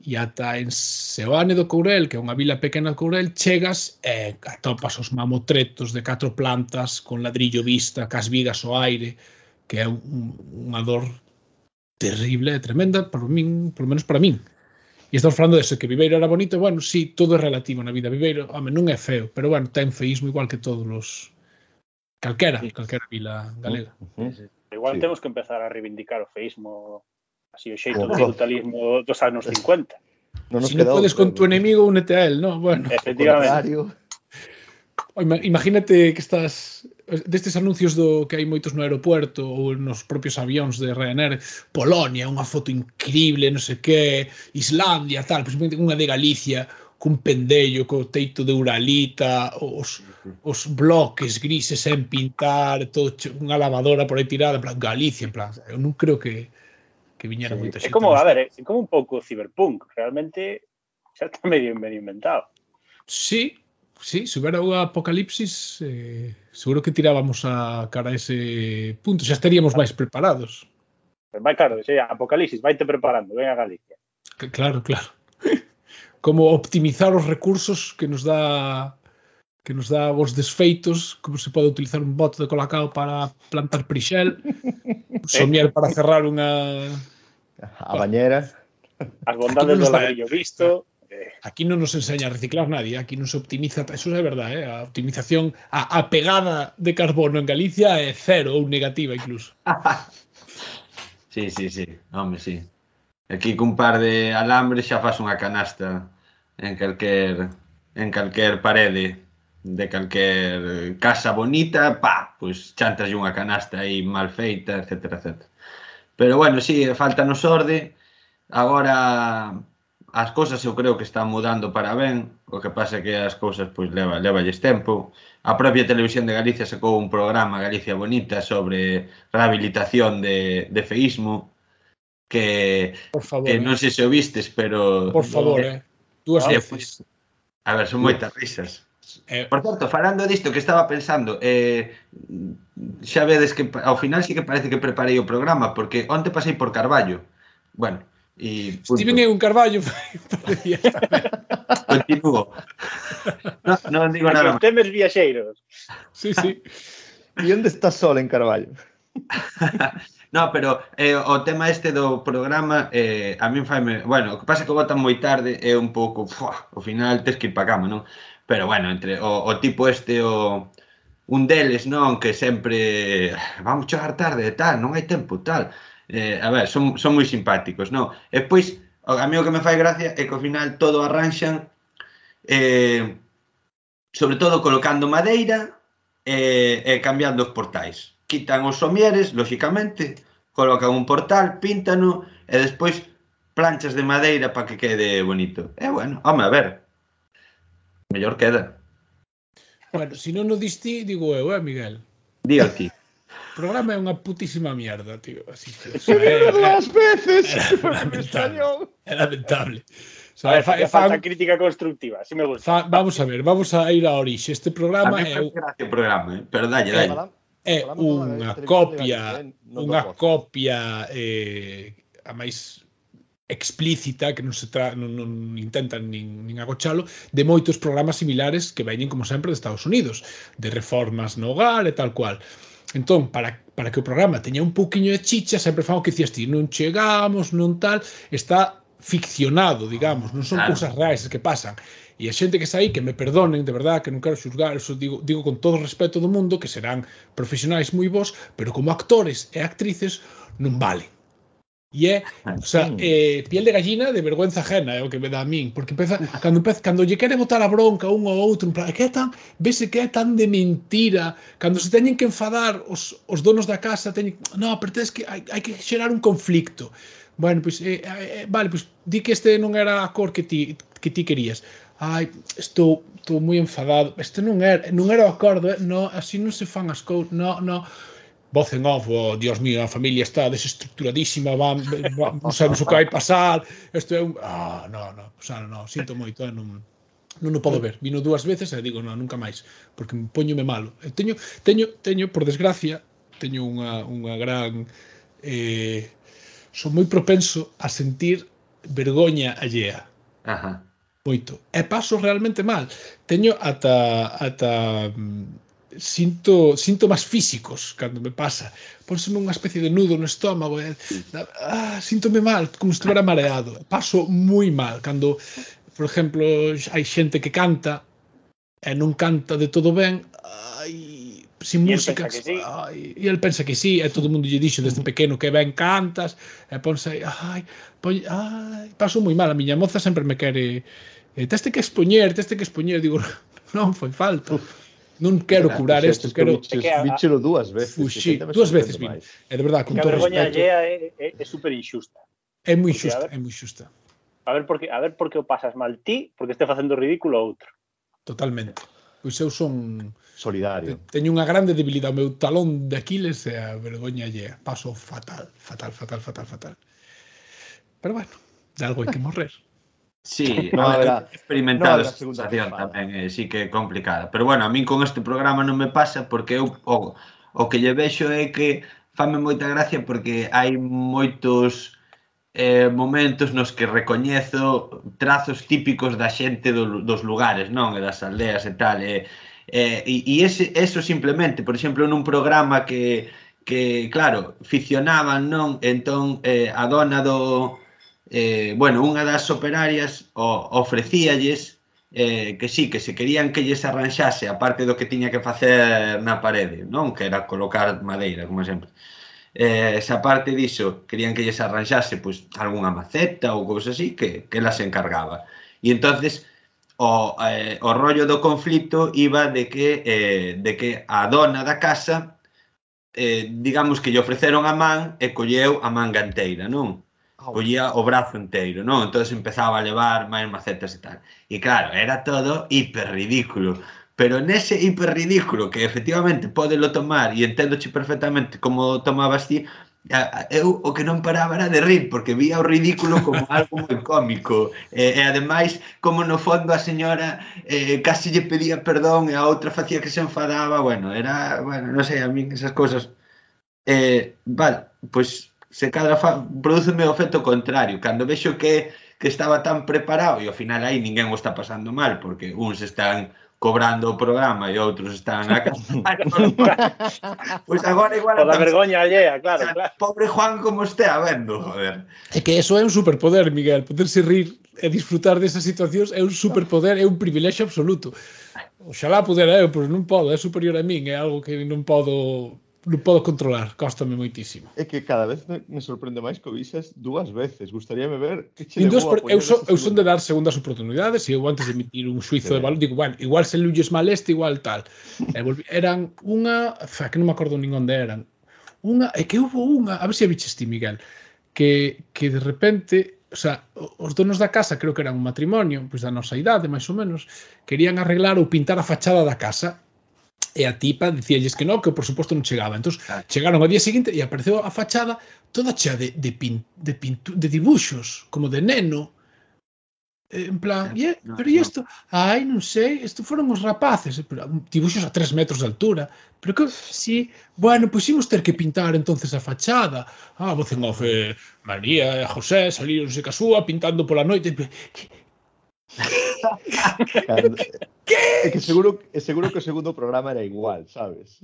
S3: e ata en Seoane do Courel, que é unha vila pequena do Courel, chegas e atopas os mamotretos de catro plantas con ladrillo vista, cas vigas ao aire, que é un, unha dor terrible e tremenda, por min, por menos para min. E estamos falando de que Viveiro era bonito, bueno, sí, todo é relativo na vida. Viveiro, home, non é feo, pero bueno, ten feísmo igual que todos os calquera,
S2: sí.
S3: calquera vila galega.
S4: Uh -huh. sí.
S5: Igual
S4: sí.
S5: temos que empezar a reivindicar o feísmo así o xeito do brutalismo dos anos 50.
S4: Non nos
S3: si non podes con tu enemigo, únete a él, no? Bueno.
S5: Efectivamente.
S3: Imagínate que estás destes anuncios do que hai moitos no aeropuerto ou nos propios avións de Ryanair, Polonia, unha foto increíble, non sei que, Islandia, tal, principalmente unha de Galicia, cun pendello, co teito de Uralita, os, os bloques grises en pintar, todo unha lavadora por aí tirada, en plan, Galicia, en plan, eu non creo que que viñera
S4: sí.
S3: moita xente.
S5: É
S3: como,
S5: a ver, é como un pouco cyberpunk, realmente xa está medio medio inventado.
S3: Sí, sí, se houbera unha apocalipsis, eh, seguro que tirábamos a cara a ese punto, xa estaríamos máis preparados.
S5: Vai claro, xe, apocalipsis, vaite preparando, ven a Galicia.
S3: Que, claro, claro. como optimizar os recursos que nos dá que nos dá os desfeitos, como se pode utilizar un bote de colacao para plantar prixel, somier para cerrar unha
S4: a bañera.
S5: As bondades do ladrillo visto. Eh,
S3: aquí non nos enseña a reciclar nadie, aquí non se optimiza, eso é verdade, eh? a optimización, a, a pegada de carbono en Galicia é cero ou negativa incluso.
S2: sí, sí, sí, home, sí. Aquí cun par de alambres xa faz unha canasta en calquer en calquer parede de calquer casa bonita, pa, pois chantas unha canasta aí mal feita, etc, etc. Pero bueno, si, sí, falta nos orde. Agora as cousas eu creo que están mudando para ben, o que pasa é que as cousas pois leva, levalles tempo. A propia Televisión de Galicia sacou un programa Galicia Bonita sobre rehabilitación de, de feísmo que,
S3: Por favor,
S2: que
S3: eh.
S2: non sei se o vistes, pero...
S3: Por favor, eh? eh Dúas
S2: eh,
S3: veces.
S2: A ver, son moitas risas.
S3: Eh,
S2: Por certo, falando disto que estaba pensando, eh, xa vedes que ao final sí que parece que preparei o programa, porque onte pasei por Carballo. Bueno, E, punto.
S3: Steven é un carballo
S2: Continúo Non no
S5: digo
S2: nada máis
S5: Temes viaxeiros
S3: sí, sí.
S4: E onde está Sol en Carballo?
S2: No, pero eh, o tema este do programa eh, a min faime, bueno, o que pasa que votan moi tarde é un pouco, fuá, ao final tes que ir pa cama, non? Pero bueno, entre o, o tipo este o un deles, non, que sempre vamos chegar tarde e tal, non hai tempo tal eh, a ver, son, son moi simpáticos, non? E pois, a mí o que me fai gracia é que ao final todo arranxan eh, sobre todo colocando madeira e, eh, e cambiando os portais. Quitan os somieres, lóxicamente, colocan un portal, píntano e despois planchas de madeira para que quede bonito. E bueno, home, a ver, mellor queda.
S3: Bueno, se non o diste, digo eu, eh, Miguel?
S2: Dío ti
S3: programa é unha putísima mierda, tío. Así que, o sea, era,
S4: dúas veces.
S3: Era lamentable. É lamentable. O
S5: sea, ver,
S3: fa,
S5: fa, falta crítica constructiva, si me gusta.
S3: Fa, vamos a ver, vamos a ir a orixe. Este programa é
S2: un este programa, eh? pero dalle, dalle.
S3: É unha copia,
S4: ¿eh?
S3: unha copia eh, a máis explícita que non se tra, non, non intentan nin, nin agochalo de moitos programas similares que veñen como sempre de Estados Unidos, de reformas no hogar e tal cual. Entón, para, para que o programa teña un pouquiño de chicha, sempre fan o que dicías ti, non chegamos, non tal, está ficcionado, digamos, non son
S2: claro.
S3: cousas reais que pasan. E a xente que está aí, que me perdonen, de verdad, que non quero xulgar, eso digo, digo con todo o respeto do mundo, que serán profesionais moi vos, pero como actores e actrices non valen. E é, o sea, eh, piel de gallina de vergüenza ajena é o que me dá a min, porque peza, cando, empeza, cando lle quere botar a bronca un ao outro, en plan, que é tan, vese que é tan de mentira, cando se teñen que enfadar os, os donos da casa, teñen, no, pero tens que, hai, hai que xerar un conflicto. Bueno, pois, pues, eh, eh, eh vale, pois, pues, di que este non era a cor que ti, que ti querías. Ai, estou, estou moi enfadado. Este non era, non era o acordo, eh? no, así non se fan as cousas, no, no voz en off, oh, Dios mío, a familia está desestructuradísima, van, van non sabemos o que vai pasar, isto é un... Ah, no, non, non, o sea, non, sinto moito, eh, non, non o podo ver. Vino dúas veces e digo, non, nunca máis, porque me poñome malo. E teño, teño, teño, por desgracia, teño unha, unha gran... Eh, son moi propenso a sentir vergoña allea.
S2: Ajá.
S3: Moito. E paso realmente mal. Teño ata, ata mm, sinto síntomas físicos cando me pasa. Pónseme unha especie de nudo no estómago, e, ah, síntome mal, como se estivera mareado. Paso moi mal cando, por exemplo, hai xente que canta e non canta de todo ben, ai, sin
S5: y
S3: música,
S5: sí.
S3: ai, e el pensa que sí, e todo o mundo lle dixo desde pequeno que ben cantas, e ponse, ai, pon, ai, paso moi mal, a miña moza sempre me quere, eh, teste que expoñer, teste que expoñer, digo, non foi falta non quero
S2: ah,
S3: Era,
S4: cobrar
S3: isto, quero
S4: biches,
S5: que
S4: bichelo dúas ah, veces. Fuxi,
S3: dúas veces vin. É de verdade, con
S5: todo respeto.
S3: A
S5: vergoña allea é, é, é super injusta.
S3: É moi
S5: injusta,
S3: é moi xusta.
S5: A ver porque a ver porque o pasas mal ti, porque este facendo ridículo outro.
S3: Totalmente. Pois eu son
S4: solidario.
S3: Teño unha grande debilidade, o meu talón de Aquiles e a vergoña lle Paso fatal, fatal, fatal, fatal, fatal. Pero bueno, de algo hai que morrer.
S2: Sí,
S4: no
S2: a haberá, experimentado
S4: no esa
S2: sensación tamén, eh, sí que é complicada. Pero bueno, a min con este programa non me pasa porque eu o, o que lle vexo é que fame moita gracia porque hai moitos eh, momentos nos que recoñezo trazos típicos da xente do, dos lugares, non? E das aldeas e tal. E, eh, e, e ese, eso simplemente, por exemplo, nun programa que, que claro, ficcionaban, non? Entón, eh, a dona do, eh, bueno, unha das operarias o, ofrecíalles eh, que sí, que se querían que lles arranxase a parte do que tiña que facer na parede, non? Que era colocar madeira, como sempre. Eh, esa parte diso, querían que lles arranxase pois, algunha maceta ou cousa así que, que las encargaba. E entonces o, eh, o rollo do conflito iba de que, eh, de que a dona da casa eh, digamos que lle ofreceron a man e colleu a man ganteira, non? collía o brazo enteiro, non? Entón empezaba a levar máis macetas e tal. E claro, era todo hiper ridículo. Pero nese hiper ridículo que efectivamente podelo tomar e entendoche perfectamente como tomabas ti, eu o que non paraba era de rir porque vía o ridículo como algo moi cómico e, e ademais como no fondo a señora eh, casi lle pedía perdón e a outra facía que se enfadaba bueno, era, bueno, non sei, a min esas cousas eh, vale, pois se cadra fa, produceme o efecto contrario, cando vexo que que estaba tan preparado e ao final aí ninguén o está pasando mal porque uns están cobrando o programa e outros están a casa. pois agora igual... Toda
S5: vergoña allea, claro, claro.
S2: Pobre Juan como estea vendo, joder.
S3: É que eso é un superpoder, Miguel, poderse rir e disfrutar desas situacións é un superpoder, é un privilexio absoluto. Oxalá pudera eu, pois non podo, é superior a min, é algo que non podo non podo controlar, costame moitísimo.
S4: É que cada vez me sorprende máis que o vixas dúas veces. Gustaríame ver que che levou a
S3: eu, so, eu son de dar segundas oportunidades e eu antes de emitir un xuizo
S4: sí.
S3: de valor digo, bueno, igual se lulles mal este, igual tal. E volvi, eran unha, fa, que non me acordo nin onde eran. Unha, é que houve unha, a ver se a biches ti, Miguel, que, que de repente o sea, os donos da casa creo que eran un matrimonio, pois da nosa idade, máis ou menos, querían arreglar ou pintar a fachada da casa E a tipa dicíalles que no, que por suposto non chegaba. Entón, chegaron ao día seguinte e apareceu a fachada toda chea de, de, pin, de, pintu, de dibuxos, como de neno. Eh, en plan, yeah,
S2: no,
S3: pero e
S2: no.
S3: isto? Ai, non sei, isto foron os rapaces, eh, pero, dibuxos a tres metros de altura. Pero que, si, bueno, pois imos ter que pintar entonces a fachada. Ah, voz en off, eh, María e José salíronse casúa pintando pola noite.
S4: Cando, Que? É que seguro, é seguro que o segundo programa era igual, sabes?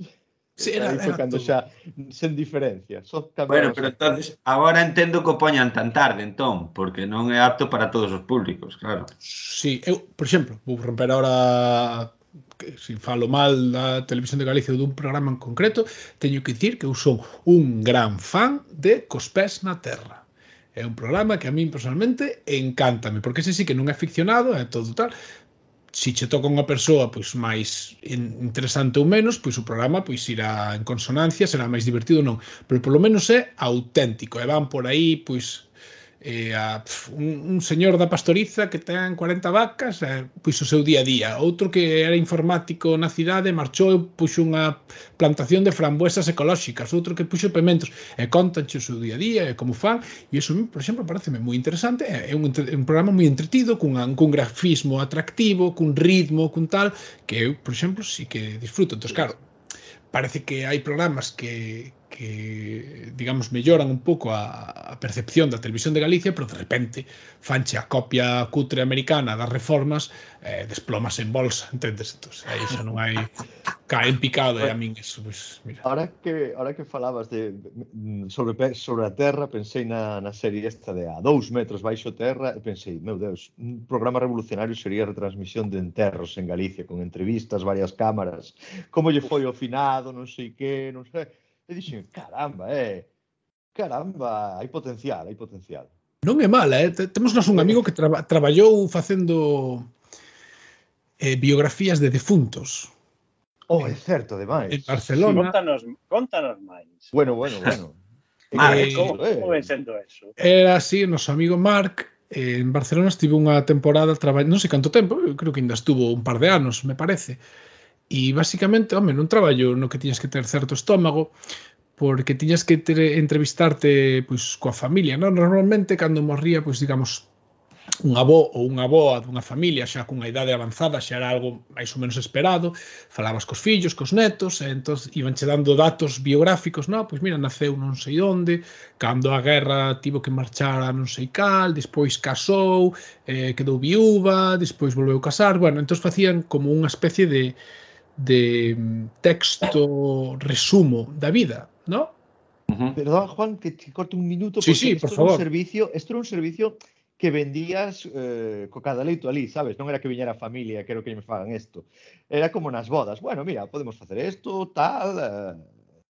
S3: Sí, era,
S4: Aí foi cando xa, sen diferencia. Só
S2: bueno, pero entonces, agora entendo que o poñan tan tarde, entón, porque non é apto para todos os públicos, claro.
S3: Sí, eu, por exemplo, vou romper ahora que se falo mal da televisión de Galicia ou dun programa en concreto, teño que dicir que eu son un gran fan de Cos pés na terra. É un programa que a min personalmente encántame, porque ese sí que non é ficcionado, é todo tal, se che toca unha persoa pois máis interesante ou menos, pois o programa pois irá en consonancia, será máis divertido ou non, pero polo menos é auténtico e van por aí pois eh, a, pf, un, un señor da pastoriza que ten 40 vacas eh, pois o seu día a día. Outro que era informático na cidade marchou e puxo unha plantación de frambuesas ecolóxicas. Outro que puxo pementos. E contanche o seu día a día e como fan. E iso, por exemplo, pareceme moi interesante. É un, un programa moi entretido cun, cun grafismo atractivo cun ritmo, cun tal que eu, por exemplo, si sí que disfruto. Entón, claro, parece que hai programas que, que, digamos, melloran un pouco a, a percepción da televisión de Galicia, pero de repente fanche a copia cutre americana das reformas eh, desplomas en bolsa, entendes? Entón, aí xa non hai cae en picado e a min eso, pues, pois, mira.
S4: Ahora que, ahora que falabas de, sobre, sobre a terra, pensei na, na serie esta de a dous metros baixo terra e pensei, meu Deus, un programa revolucionario sería a retransmisión de enterros en Galicia, con entrevistas, varias cámaras, como lle foi o finado, non sei que, non sei E dixen, caramba, eh, caramba, hai potencial, hai potencial.
S3: Non é mala, eh? temos nos un amigo que traba, traballou facendo eh, biografías de defuntos.
S4: Oh, é certo, demais.
S3: En Barcelona.
S5: Sí, contanos, contanos máis.
S4: Bueno, bueno, bueno.
S2: Marc,
S4: eh,
S5: como,
S4: eh.
S5: como ven sendo eso?
S3: Era así, noso amigo Marc, eh, en Barcelona estive unha temporada traballando, non sei canto tempo, creo que ainda estuvo un par de anos, me parece, E basicamente, home, non traballo no que tiñas que ter certo estómago, porque tiñas que ter, entrevistarte pois coa familia, non? Normalmente cando morría, pois digamos un avó ou unha avoa dunha familia xa cunha idade avanzada, xa era algo máis ou menos esperado, falabas cos fillos, cos netos, e entón iban che dando datos biográficos, non? Pois mira, naceu non sei onde, cando a guerra tivo que marchar a non sei cal, despois casou, eh, quedou viúva, despois volveu a casar, bueno, entón facían como unha especie de, de mm, texto resumo da vida, ¿no?
S4: Perdón, Juan, que te corte un minuto.
S3: Sí,
S4: porque
S3: sí,
S4: esto
S3: por
S4: era un
S3: favor.
S4: servicio, esto era un servicio que vendías eh, co cada leito ali, sabes? Non era que viñera a familia, quero que me fagan isto. Era como nas bodas. Bueno, mira, podemos facer isto, tal, eh,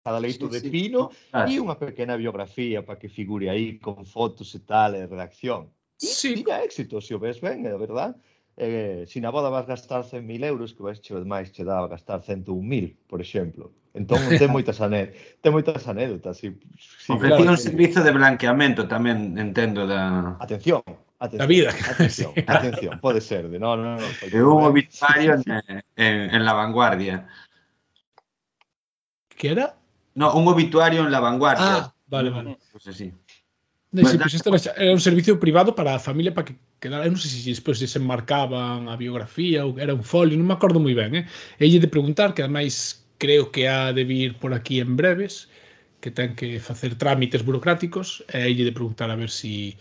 S4: cada leito
S2: Sí,
S4: de
S2: sí.
S4: pino
S2: Claro.
S4: e unha pequena biografía para que figure aí con fotos e tal, e redacción. E
S3: Sí.
S4: tiña éxito, se o ves ben, é verdad. eh, si na boda vas gastar 100.000 euros, que vais che máis che dá a gastar 101.000, por exemplo. Entón, ten moitas, ane ten moitas anécdotas. Si, si,
S2: Ofrecía
S3: claro,
S2: un servizo de blanqueamento tamén, entendo, da...
S4: Atención, atención.
S3: Da vida.
S4: Atención, atención, pode ser. De, no, no, no,
S2: e hubo Vitpario en, en, en La Vanguardia.
S3: Que era?
S2: No, un obituario en La Vanguardia.
S3: Ah, vale, vale.
S2: Pues así.
S3: Sí, pues isto era un servicio privado para a familia para que quedara, non sei se despois se marcaban a biografía ou era un folio, non me acordo moi ben, eh? Elle de preguntar que ademais creo que ha de vir por aquí en breves, que ten que facer trámites burocráticos, e elle de preguntar a ver si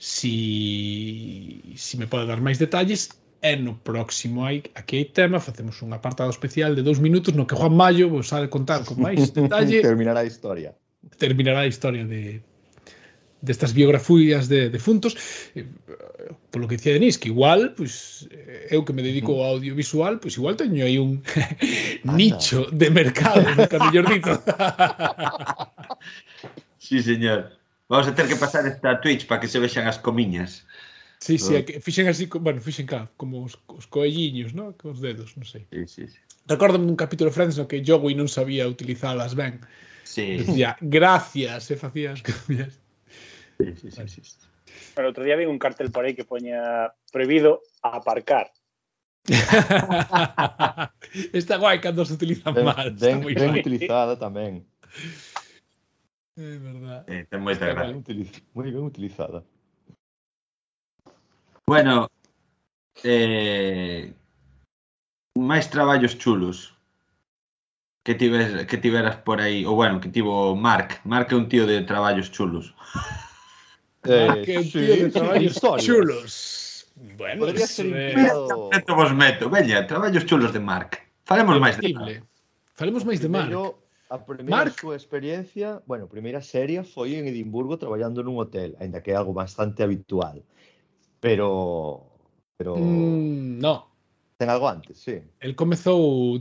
S3: si si me pode dar máis detalles e no próximo hai, aquí hai tema facemos un apartado especial de dous minutos no que Juan Mayo vos ha de contar con máis detalle.
S4: Terminará a historia.
S3: Terminará a historia de, destas biografías de defuntos eh, polo que dicía Denis, que igual pois, eh, eu que me dedico ao audiovisual pois igual teño aí un nicho de mercado nunca mellor dito
S2: Sí, señor Vamos a ter que pasar esta Twitch para que se vexan as comiñas
S3: Sí, sí, ah. que fixen así, bueno, fixen cá, como os, os coelliños, ¿no? cos os dedos, non sei.
S2: Sí, sí, sí.
S3: Recórdame un capítulo de Friends no que Joey non sabía utilizalas ben.
S2: Sí.
S3: Decía, gracias, e facías comias.
S2: Sí, sí, sí, sí.
S5: El outro día vi un cartel por aí que poña prohibido aparcar.
S3: está guai cando se utiliza
S4: Ben,
S3: mal. Está
S4: ben
S3: guai.
S4: utilizada tamén.
S3: É verdad.
S2: Eh, moita
S3: Está
S4: utiliz- moi ben utilizada.
S2: Bueno, eh, máis traballos chulos que tives, que tiveras por aí, ou bueno, que tivo Marc. Marc é un tío de traballos chulos.
S3: Eh,
S4: che
S3: sì,
S4: sono
S3: chulos. Bueno,
S4: podría ser
S2: incluso... vos meto, veña, eh, traballos chulos de Marc. Falemos máis de
S3: Marc. Falemos máis de Marc.
S4: A primeira
S3: Marc...
S4: súa experiencia, bueno, a primeira seria foi en Edimburgo traballando nun hotel, aínda que é algo bastante habitual. Pero pero
S3: mm, no.
S4: Ten algo antes, sí.
S3: El comezou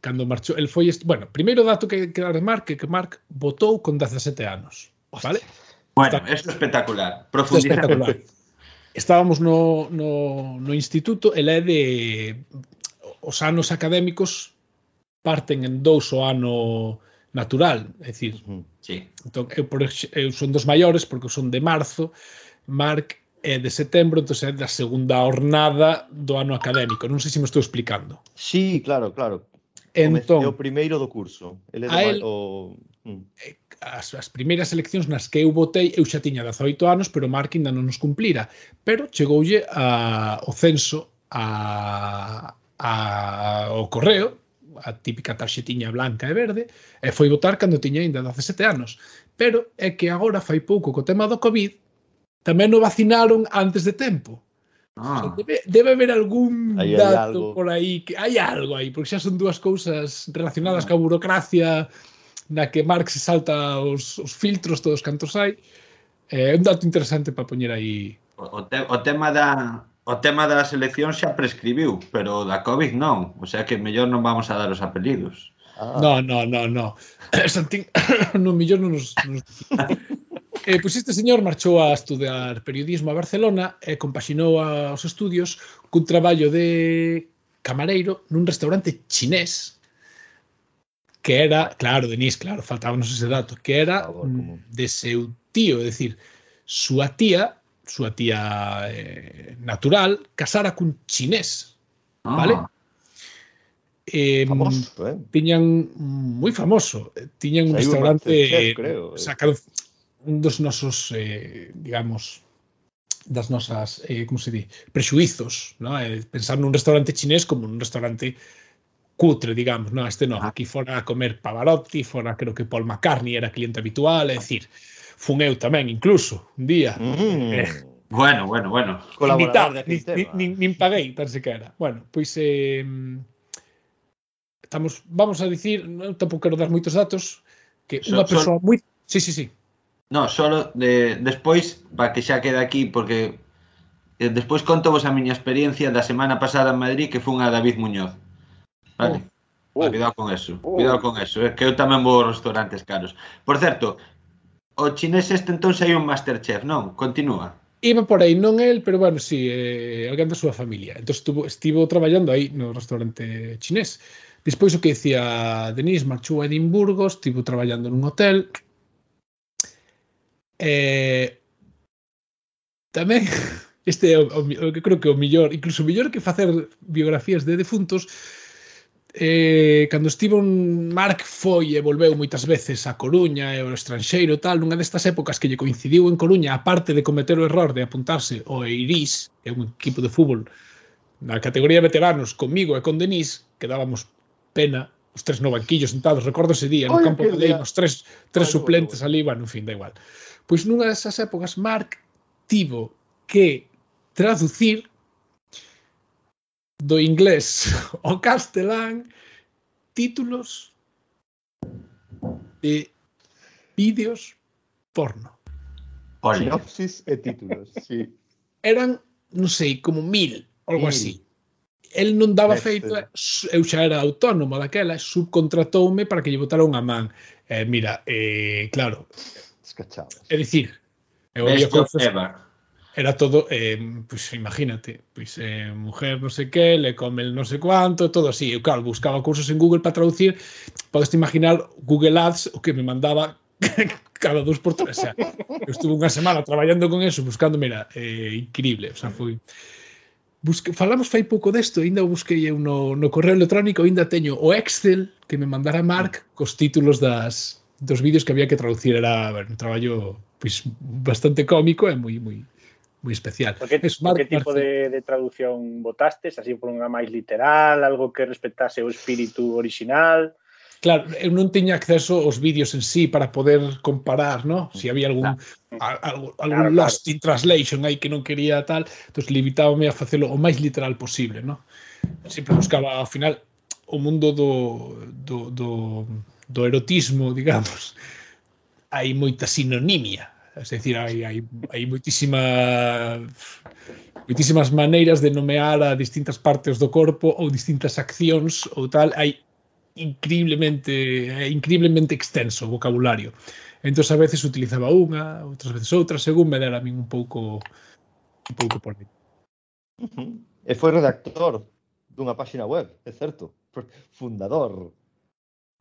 S3: cando marchou, el foi, bueno, primeiro dato que que remarque que Mark votou con 17 anos, vale? Hostia.
S2: Bueno,
S3: Está...
S2: eso é espectacular. Profundizar.
S3: Espectacular. Estábamos no, no, no instituto, ela é de os anos académicos parten en dous o ano natural, é dicir,
S2: sí.
S3: entón, eu, por, eu son dos maiores porque son de marzo, Marc é de setembro, entón é da segunda hornada do ano académico. Non sei se me estou explicando.
S4: Sí, claro, claro. Entón, é o primeiro do curso. Ele é do,
S3: el,
S4: o, Eh,
S3: as, as primeiras eleccións nas que eu votei, eu xa tiña 18 anos, pero Marc ainda non nos cumplira. Pero chegoulle a, o censo a, a, o correo, a típica tarxetiña blanca e verde, e foi votar cando tiña ainda 17 anos. Pero é que agora fai pouco co tema do COVID, tamén o vacinaron antes de tempo.
S2: Ah.
S3: Debe, debe haber algún
S4: aí
S3: dato por aí que hai algo aí, porque xa son dúas cousas relacionadas ah. coa burocracia na que Marx salta os, os filtros todos cantos hai. É eh, un dato interesante para poñer aí.
S2: O, te, o tema da o tema da selección xa prescribiu, pero da COVID non, o sea que mellor non vamos a dar os apelidos.
S4: Ah.
S3: No, no, no, no. Santín, no mellor non nos, nos... Eh, pois este señor marchou a estudar periodismo a Barcelona e compaxinou a, os estudios cun traballo de camareiro nun restaurante chinés que era, claro, Denise, claro, faltábamos ese dato, que era de seu tío, é dicir, súa tía, súa tía eh, natural, casara cun chinés,
S2: ah.
S3: vale? Eh,
S4: famoso, eh?
S3: Tiñan moi famoso, tiñan un restaurante, un
S4: creo, eh.
S3: sacaron un dos nosos, eh, digamos, das nosas, eh, como se di, prexuizos, ¿no? eh, pensar nun restaurante chinés como un restaurante cutre, digamos, no, este no, aquí fora a comer Pavarotti, fora creo que Paul McCartney era cliente habitual, é dicir, fun eu tamén incluso, un día.
S4: Mm.
S3: Eh,
S2: bueno, bueno, bueno.
S3: Invitado, nin, nin, nin paguei tan sequera. Bueno, pois eh, estamos, vamos a dicir, non tampouco quero dar moitos datos, que
S2: so,
S3: unha persoa so, moi... Sí, sí, sí.
S2: No, solo de, despois, para que xa quede aquí, porque eh, despois conto vos a miña experiencia da semana pasada en Madrid que fun a David Muñoz. Vale.
S5: Uh,
S2: cuidado con eso,
S5: uh,
S2: cuidado con eso, eh, que eu tamén vou aos restaurantes caros. Por certo, o chinés este entón hai un Masterchef, non? Continúa.
S3: Iba por aí, non el, pero bueno, si, sí, eh, alguén da súa familia. Entón estuvo, estivo traballando aí no restaurante chinés. Despois o que dicía Denis, marchou a Edimburgo, estivo traballando nun hotel. Eh, tamén este é o, o, o, creo que o mellor, incluso mellor que facer biografías de defuntos, eh, cando estivo un Mark foi e volveu moitas veces a Coruña e ao estranxeiro tal, nunha destas épocas que lle coincidiu en Coruña, aparte de cometer o error de apuntarse ao Eiris, que é un equipo de fútbol na categoría veteranos, comigo e con Denis, que dábamos pena os tres no banquillo sentados, recordo ese día, no
S4: Oye,
S3: campo de
S4: Lei,
S3: os tres, tres
S4: Oye,
S3: suplentes ali, bueno, en fin, da igual. Pois nunha desas épocas, Mark tivo que traducir do inglés ao castelán títulos de vídeos porno.
S2: Olé.
S4: Sinopsis e títulos, sí.
S3: Eran, non sei, como mil, algo
S4: mil.
S3: así. El non daba feito, eu xa era autónomo daquela, subcontratoume para que lle botara unha man. Eh, mira, eh, claro.
S4: Escachado.
S3: É dicir, eu
S2: Best of Ever
S3: era todo, eh, pues, imagínate, pues, eh, mujer non sei qué, le come el non sei cuánto, todo así. Eu, claro, buscaba cursos en Google para traducir, podes imaginar Google Ads o que me mandaba cada dos por tres. O sea, eu estuve unha semana traballando con eso, buscando, mira, eh, increíble, o sea, foi... Busque, falamos fai pouco desto, ainda o busquei eu no, no correo electrónico, ainda teño o Excel que me mandara Mark cos títulos das, dos vídeos que había que traducir. Era ver, un traballo pois, bastante cómico e moi, moi, moi especial.
S5: Porque,
S3: es
S5: que tipo de, de traducción votastes? Así por unha máis literal, algo que respectase o espírito original?
S3: Claro, eh, eu non tiña acceso aos vídeos en sí para poder comparar, ¿no? Si había algún
S5: claro.
S3: a,
S5: a,
S3: algún
S5: claro,
S3: lost claro. in translation aí que non quería tal, entonces limitábame a facelo o máis literal posible, ¿no? Sempre buscaba ao final o mundo do do do, do erotismo, digamos. Hai moita sinonimia, Es decir, hai, hai, hai muitísima muitísimas maneiras de nomear a distintas partes do corpo ou distintas accións ou tal, hai increíblemente é increíblemente extenso o vocabulario. Entón a veces utilizaba unha, outras veces outra, según me dera a min un pouco un pouco por aí.
S4: Uh -huh. E foi redactor dunha páxina web, é certo? Fundador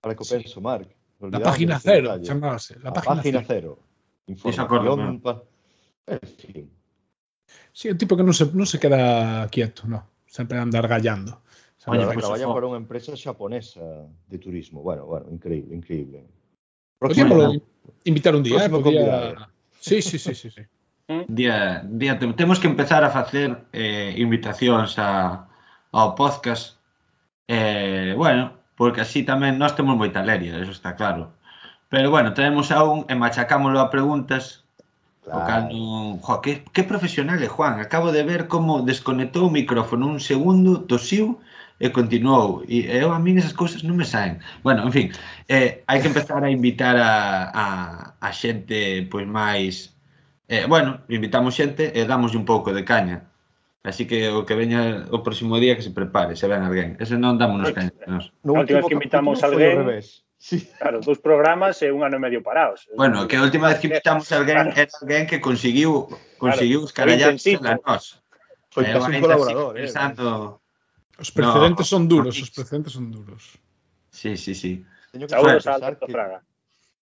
S4: para que o penso, sí. Marc.
S3: La página cero, chamábase. La,
S4: la
S3: página,
S4: página
S3: cero.
S4: cero información. Pa... Eh, en fin.
S3: Sí, un tipo que non se, non se queda quieto, no. Sempre andar gallando.
S2: Oye, que
S4: traballa para unha empresa xaponesa de turismo. Bueno, bueno, increíble, increíble.
S3: Próximo, Podíamos invitar un día, eh, podía... Sí, sí, sí, sí, sí.
S2: Día, día te, temos que empezar a facer eh, invitacións a, ao podcast. Eh, bueno, porque así tamén nós temos moita leria, eso está claro. Pero bueno, traemos a un e machacámoslo a preguntas
S4: Claro.
S2: non... Jo, que, que profesional é Juan. Acabo de ver como desconectou o micrófono un segundo, tosiu e continuou. E eu a min esas cousas non me saen. Bueno, en fin, eh, hai que empezar a invitar a, a, a xente pois máis... Eh, bueno, invitamos xente e damos un pouco de caña. Así que o que veña o próximo día que se prepare, se ven alguén. Ese non damos nos caños. Nos.
S4: No
S5: última vez que invitamos alguén,
S4: Sí.
S5: Claro, dous programas e un ano e medio parados.
S2: Bueno, que a última vez que invitamos alguén claro. era alguén que conseguiu conseguiu
S5: claro, escarallarse
S2: a nós.
S4: Foi
S2: eh,
S4: casi un colaborador. Eh,
S2: pensando...
S3: Os precedentes
S2: no,
S3: son duros,
S2: no,
S3: os precedentes son duros.
S2: Sí, sí, sí.
S4: Teño que
S5: Saúdos a Alberto
S4: que,
S5: Fraga.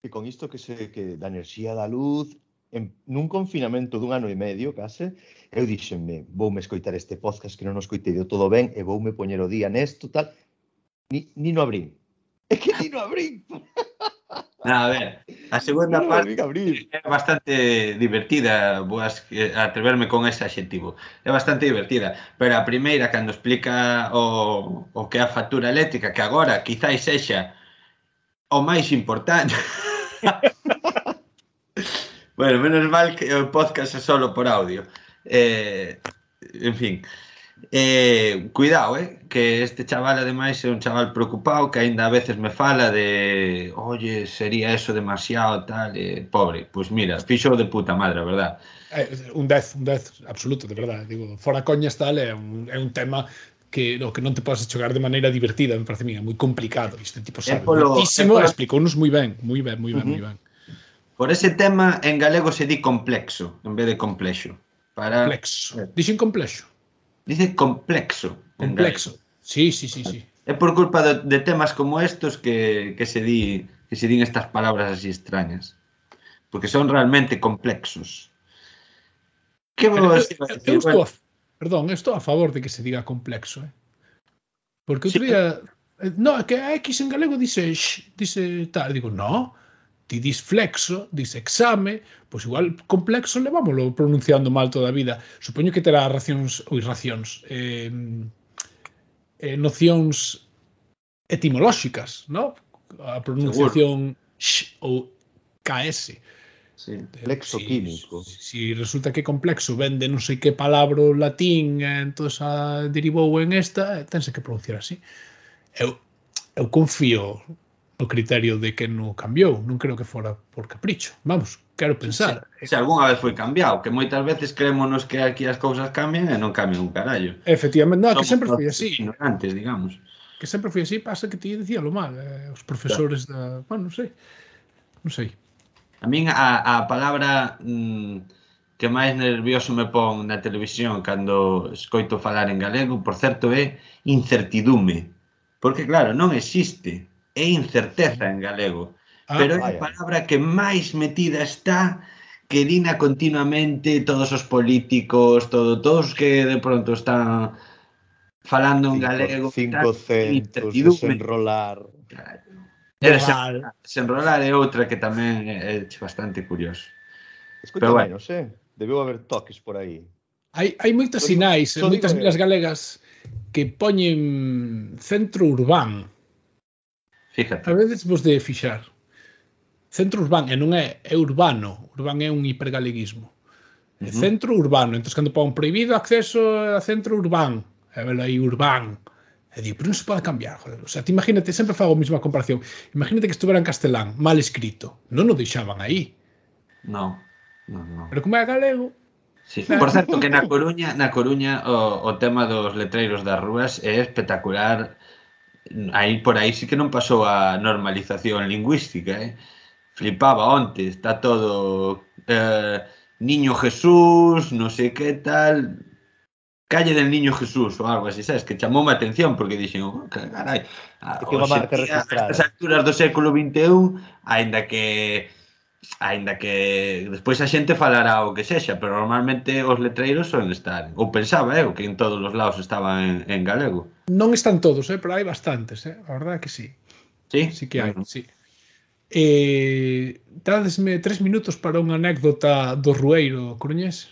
S4: Que con isto que se que da enerxía da luz en, nun confinamento dun ano e medio, case, eu dixenme, voume escoitar este podcast que non o escoitei de todo ben e voume poñer o día nesto, tal. Ni, ni no abrín. É que ni no abrín.
S2: A ver, a segunda
S4: no,
S2: parte
S4: abrir.
S2: é bastante divertida, boas eh, atreverme con ese adxetivo. É bastante divertida, pero a primeira cando explica o, o que é a factura eléctrica, que agora quizáis sexa o máis importante. Bueno, menos mal que o podcast é solo por audio. Eh, en fin. Eh, cuidado, eh, que este chaval ademais é un chaval preocupado que aínda a veces me fala de oye, sería eso demasiado tal, eh, pobre, pois pues mira, fixo de puta madre, a verdad
S3: eh, un 10, un 10 absoluto, de verdade digo, fora coñas tal, é un, é un tema que o que non te podes xogar de maneira divertida, me parece mía, moi complicado, este tipo sabe, é
S2: polo,
S3: muitísimo,
S2: é polo...
S3: explicounos moi ben, moi ben, moi ben,
S4: uh -huh.
S3: moi ben.
S2: Por ese tema en galego se di complexo en vez de complexo. Para
S3: Complexo. Dixen complexo.
S2: dice complexo.
S3: Complexo. Sí, sí, sí, sí.
S2: É por culpa de, de temas como estos que, que se di que se din estas palabras así extrañas. Porque son realmente complexos. Que
S3: Pero,
S2: vos
S3: eu,
S2: a
S3: eu estou a, perdón, estou a favor de que se diga complexo, eh? Porque outro
S2: Sí.
S3: día eh, no, é que a X en galego dice x, dice tal, digo, no, ti dis flexo, dis exame, pois igual complexo levámoslo pronunciando mal toda a vida. Supoño que terá racións ou irracións, eh, eh, nocións etimolóxicas, no? A pronunciación x ou ks.
S2: Sí,
S4: eh,
S3: flexo
S4: químico.
S3: Si, si resulta que complexo vende non sei que palabra latín, eh, entón derivou en esta, tense que pronunciar así. Eu, eu confío o criterio de que non cambiou. Non creo que fora por capricho. Vamos, quero pensar.
S2: Se, se algunha vez foi cambiado, que moitas veces creémonos que aquí as cousas cambian e non cambian un carallo.
S3: Efectivamente, no, que sempre foi así.
S2: Ignorantes, digamos.
S3: Que sempre foi así, pasa que ti dicía lo mal, eh, os profesores claro. da, bueno, non sei. Non sei.
S2: A min a, a palabra mm, que máis nervioso me pon na televisión cando escoito falar en galego, por certo, é incertidume. Porque, claro, non existe é incerteza en galego,
S3: ah,
S2: pero é a palabra que máis metida está que dina continuamente todos os políticos, todo, todos que de pronto están falando en galego. 500,
S4: desenrolar.
S2: E
S3: Desenrolar,
S2: desenrolar é outra que tamén é bastante curioso.
S4: Escoita
S2: Pero bueno.
S4: menos, eh? Debeu haber toques por aí.
S3: Hai, hai moitas sinais, moitas vilas galegas que poñen centro urbán
S2: Fíjate.
S3: A veces vos de fixar. Centro urbán, e non é, é urbano. Urbán é un hipergaleguismo. É
S2: uh -huh.
S3: centro urbano. Entón, cando pon prohibido acceso a centro urbán, é velo aí urbán. E digo, pero non se pode cambiar, joder. O sea, te imagínate, sempre fago a mesma comparación. Imagínate que estuvera en castelán, mal escrito. Non o deixaban aí.
S2: Non. No, no.
S3: Pero como é galego,
S2: Sí. Por certo que na Coruña, na Coruña o, o tema dos letreiros das rúas é espectacular aí por aí sí que non pasou a normalización lingüística, eh? Flipaba onte, está todo eh, Niño Jesús, non sei que tal, Calle del Niño Jesús ou algo así, sabes, que chamoume a atención porque dixen, oh, carai, a,
S4: que
S2: a estas alturas do século XXI, aínda que Ainda que despois a xente falará o que sexa, pero normalmente os letreiros son estar, ou pensaba eu, que en todos os lados estaban en, en galego.
S3: Non están todos, eh, pero hai bastantes, eh? a verdade que sí.
S2: Sí?
S3: Sí que hai,
S2: bueno.
S3: sí. Eh, dadesme tres minutos para unha anécdota do Rueiro, Coruñés?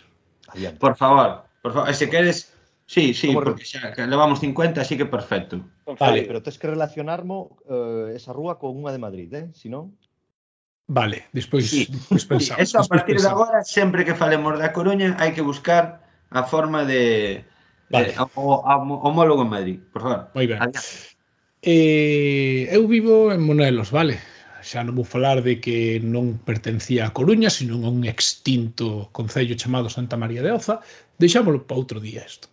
S2: Por favor, por favor, se queres... Sí, sí, porque xa que levamos 50, así que perfecto.
S3: Vale, vale
S4: pero tens que relacionarmo eh, esa rúa con unha de Madrid, eh? Si non...
S3: Vale, despois,
S2: sí.
S3: despois pensamos.
S2: Sí, eso a partir
S3: pensamos.
S2: de agora, sempre que falemos da Coruña, hai que buscar a forma de,
S3: vale.
S2: de o, homólogo en Madrid, por favor.
S3: Moi ben. Eh, eu vivo en Monelos, vale? Xa non vou falar de que non pertencía a Coruña, sino a un extinto concello chamado Santa María de Oza. Deixámoslo para outro día isto.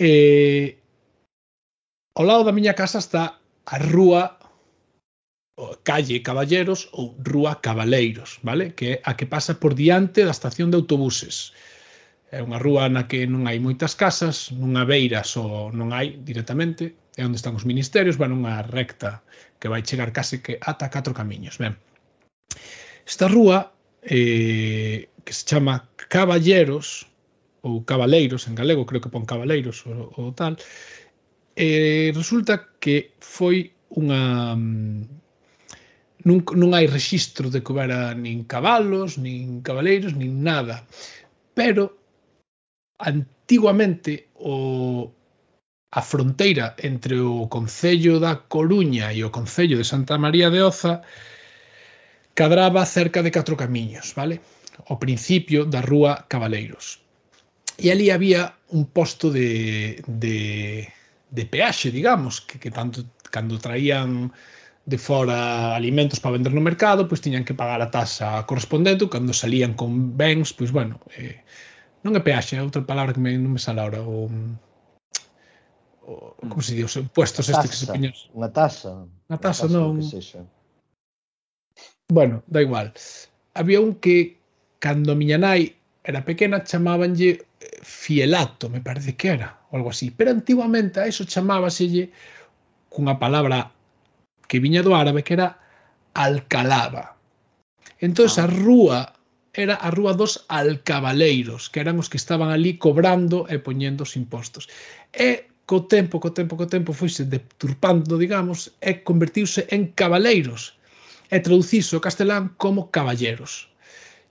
S3: Eh, ao lado da miña casa está a rúa calle Caballeros ou Rúa Cabaleiros, vale? Que é a que pasa por diante da estación de autobuses. É unha rúa na que non hai moitas casas, nunha beira só non hai directamente, é onde están os ministerios, van unha recta que vai chegar case que ata catro camiños. Ben, esta rúa eh, que se chama Caballeros ou Cabaleiros en galego, creo que pon Cabaleiros ou, ou tal, eh, resulta que foi unha mm, non, non hai rexistro de que houbera nin cabalos, nin cabaleiros, nin nada. Pero antiguamente o a fronteira entre o Concello da Coruña e o Concello de Santa María de Oza cadraba cerca de catro camiños, vale? O principio da rúa Cabaleiros. E ali había un posto de, de, de peaxe, digamos, que, que tanto cando traían de fora alimentos para vender no mercado, pois tiñan que pagar a taxa correspondente cando salían con bens, pois bueno, eh, non é peaxe, é outra palabra que me, non me sale ahora, o, o como se di, os impuestos estes que se poñan.
S4: Unha taxa.
S3: Unha
S4: taxa,
S3: non. Bueno, da igual. Había un que cando a miña nai era pequena chamábanlle eh, fielato, me parece que era, ou algo así. Pero antiguamente a eso chamábaselle cunha palabra que viña do árabe que era Alcalaba. Entón, ah. a rúa era a rúa dos alcabaleiros, que eran os que estaban ali cobrando e poñendo os impostos. E co tempo, co tempo, co tempo foise deturpando, digamos, e convertiuse en cabaleiros e traduciso o castelán como caballeros.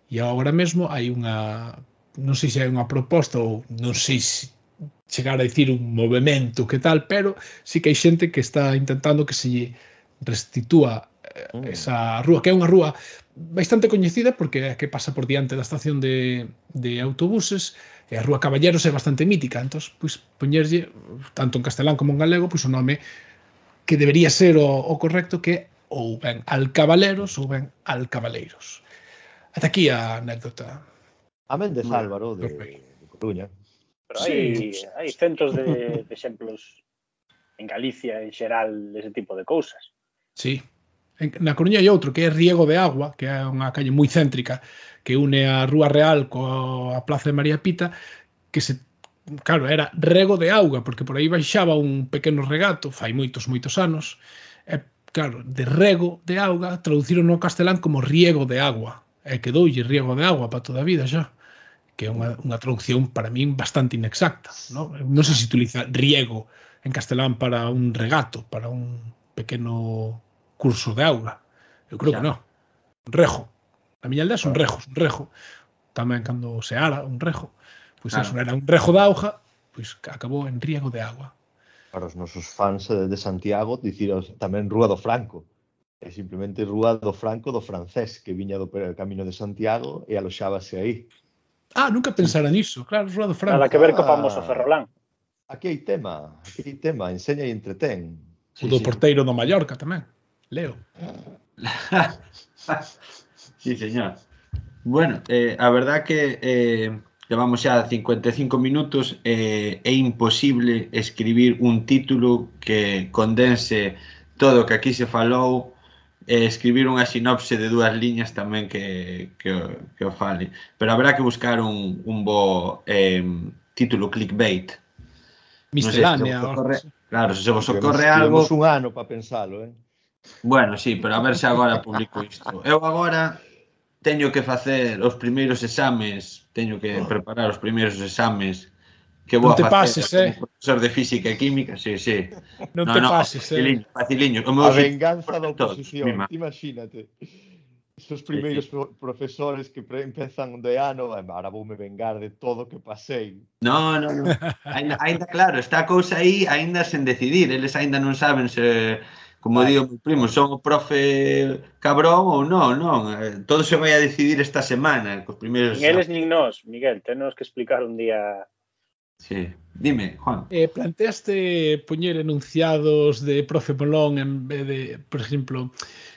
S3: E agora mesmo hai unha, non sei se hai unha proposta ou non sei se chegar a dicir un movimento que tal, pero sí que hai xente que está intentando que se lle restitúa eh,
S4: mm.
S3: esa rúa, que é unha rúa bastante coñecida porque é a que pasa por diante da estación de, de autobuses e a rúa Caballeros é bastante mítica. Entón, pois, poñerlle tanto en castelán como en galego, pois o nome que debería ser o, o correcto que ou ben Alcabaleros ou ben Alcabaleiros Ata aquí a anécdota.
S4: Amén de Álvaro de, de Coruña.
S5: Pero
S3: sí.
S5: hai centros de, de exemplos en Galicia en xeral dese tipo de cousas.
S3: Sí. En, na Coruña hai outro que é Riego de Agua, que é unha calle moi céntrica que une a Rúa Real coa Plaza de María Pita, que se claro, era rego de auga, porque por aí baixaba un pequeno regato, fai moitos, moitos anos, e, claro, de rego de auga, traduciron no castelán como riego de agua, e quedoulle riego de agua para toda a vida xa, que é unha, unha traducción para min bastante inexacta, non? Non sei se utiliza riego en castelán para un regato, para un pequeno curso de auga. Eu creo
S2: ya.
S3: que non. Rejo. A miña aldea son rejos, un rejo. Tamén cando se ara un rejo. Pois
S2: claro.
S3: eso era un rejo de auga, pois acabou en riego de agua.
S4: Para os nosos fans de Santiago, diciros tamén Rúa do Franco. É simplemente Rúa do Franco do francés que viña do Camino de Santiago e aloxábase aí.
S3: Ah, nunca pensara niso. Claro, Rúa do Franco.
S5: Nada que ver co
S4: ah.
S5: famoso Ferrolán.
S4: Aquí hai tema, aquí hai tema, enseña e entretén.
S3: Sí, o do sí. porteiro do Mallorca tamén, Leo.
S2: sí, señor. Bueno, eh, a verdad que eh, levamos xa 55 minutos eh, é imposible escribir un título que condense todo o que aquí se falou e eh, escribir unha sinopse de dúas liñas tamén que, que, que o fale. Pero habrá que buscar un, un bo eh, título clickbait.
S3: Miscelánea.
S2: No
S3: sé,
S2: Claro, se vos ocorre temos, algo...
S4: Temos un ano para pensalo, eh?
S2: Bueno, sí, pero a ver se agora publico isto. Eu agora teño que facer os primeiros exames, teño que oh. preparar os primeiros exames que vou
S3: non te
S2: a facer pases,
S3: eh?
S2: profesor de física e química, sí, sí.
S3: Non no, te no, pases,
S2: faciliño,
S3: eh?
S2: Faciliño, faciliño. meu
S4: a venganza da oposición, imagínate. Estes primeiros sí, profesores que empezan de ano, agora voume vengar de todo que pasei.
S2: No, no, no. Ainda, ainda claro, está a cousa aí aínda sen decidir, eles aínda non saben se como
S4: Ay,
S2: digo, meu primo, son o profe cabrón ou non, non, eh, todo se vai a decidir esta semana, cos primeiros
S5: Nin eles nin nós, Miguel, tenos que explicar un día
S2: Sí. Dime, Juan.
S3: Eh, planteaste poñer enunciados de profe Molón en vez de, por exemplo,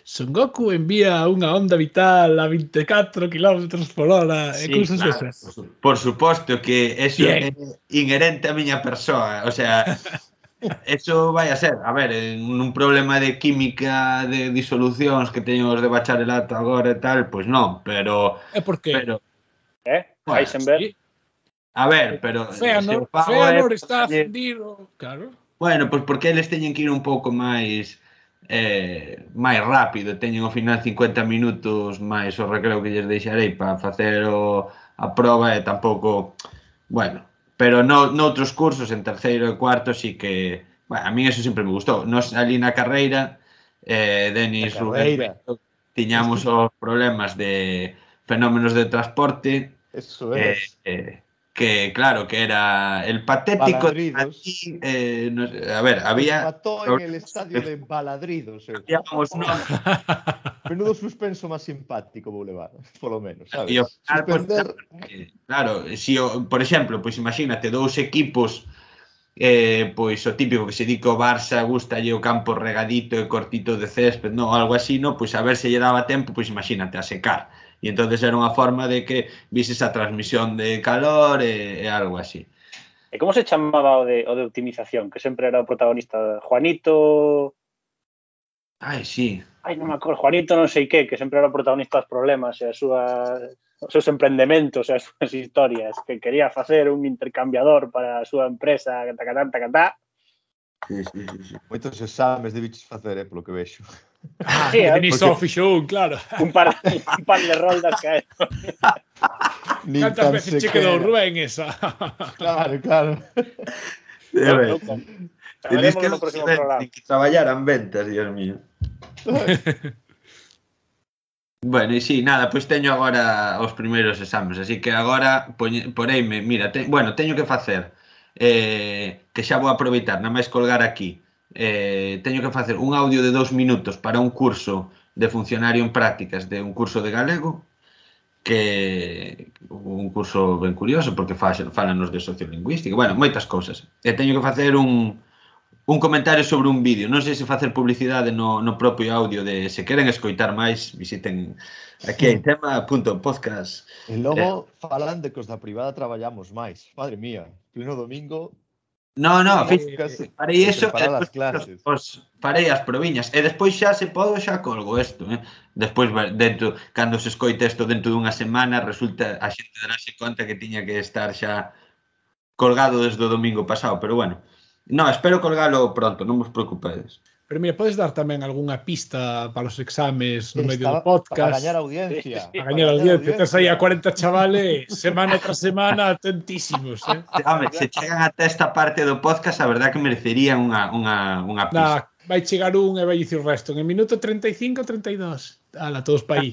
S3: Son Goku envía unha onda vital a 24 km por hora
S2: sí, e
S3: cousas
S2: claro.
S3: esas.
S2: Por suposto que eso
S3: Bien.
S2: é inherente a miña persoa, o sea, Eso vai a ser, a ver, un problema de química de disolucións que teño os de bacharelato agora e tal, pois pues non, pero...
S3: É porque...
S2: Pero,
S5: eh?
S2: Bueno,
S5: Heisenberg.
S3: Sí.
S2: A ver, eh, pero...
S3: Feanor, Feanor
S2: é,
S3: está fundido, claro.
S2: Bueno, pois pues porque eles teñen que ir un pouco máis eh, máis rápido, teñen ao final 50 minutos máis o recreo que lles deixarei para facer o, a prova e tampouco, bueno, pero no, noutros cursos, en terceiro e cuarto, sí que, bueno, a min eso sempre me gustou. Nos ali na carreira, eh, Denis Rubén, tiñamos os problemas de fenómenos de transporte,
S4: Eso é.
S2: Eh, eh, que claro, que era el patético de eh, no sé, a ver, había
S4: Mató en el estadio de Baladridos. eh.
S2: no,
S4: Menudo suspenso máis simpático vou levar, polo menos, sabes?
S2: ao final, pues,
S4: Suspender
S2: eh, claro, si por exemplo, pois imagínate dous equipos eh, pois o típico que se di que o Barça gusta o campo regadito e cortito de césped, no, algo así, no, pois a ver se lle daba tempo, pois imagínate a secar. E entonces era unha forma de que vises a transmisión de calor e, e algo así.
S5: E como se chamaba o de, o de optimización? Que sempre era o protagonista Juanito...
S2: Ai, sí.
S5: Ai, non me acordo. Juanito non sei que, que sempre era o protagonista dos problemas e as súas os seus emprendementos e as súas historias que quería facer un intercambiador para a súa empresa, tacatá, tacatá.
S2: Sí, sí, sí, sí.
S4: Moitos exames de bichos facer, eh, polo que vexo.
S3: Ah,
S5: Sí,
S3: fixou un, claro.
S5: Un par, un par de roldas que
S3: Cantas
S4: tan
S3: veces quedou
S4: sequera.
S3: Rubén esa?
S4: Claro, claro.
S5: Saberemos
S2: Tenéis que, que traballaran ventas, Dios mío. Bueno, e sí, nada, pois teño agora os primeiros exames, así que agora poñe, poreime, mira, te, bueno, teño que facer eh, que xa vou aproveitar, na máis colgar aquí eh, teño que facer un audio de dous minutos para un curso de funcionario en prácticas de un curso de galego, que un curso ben curioso porque falanos de sociolingüística, bueno, moitas cousas. E teño que facer un, un comentario sobre un vídeo. Non sei se facer publicidade no, no propio audio de se queren escoitar máis, visiten aquí hai tema.podcast. tema, punto, podcast.
S4: E logo eh, falan de que os da privada traballamos máis. Madre mía, pleno domingo
S2: No, no,
S4: fíjate,
S2: farei eso
S4: eh,
S2: e
S4: as clases.
S2: Os, farei as proviñas e despois xa se podo xa colgo isto, eh? Despois dentro cando se escoite isto dentro dunha semana resulta a xente darase conta que tiña que estar xa colgado desde o domingo pasado, pero bueno. No, espero colgalo pronto, non vos preocupedes.
S3: Pero mira, podes dar tamén algunha pista para os exames no medio do podcast.
S4: Para gañar audiencia.
S5: Sí, sí,
S3: para gañar audiencia. Tens aí a 40 chavales semana tras semana atentísimos. Eh?
S2: Home, se chegan até esta parte do podcast, a verdad que merecerían unha, unha, unha pista.
S3: Nah, vai chegar un e vai dicir o resto. En minuto 35, 32. Ala, todos pa aí.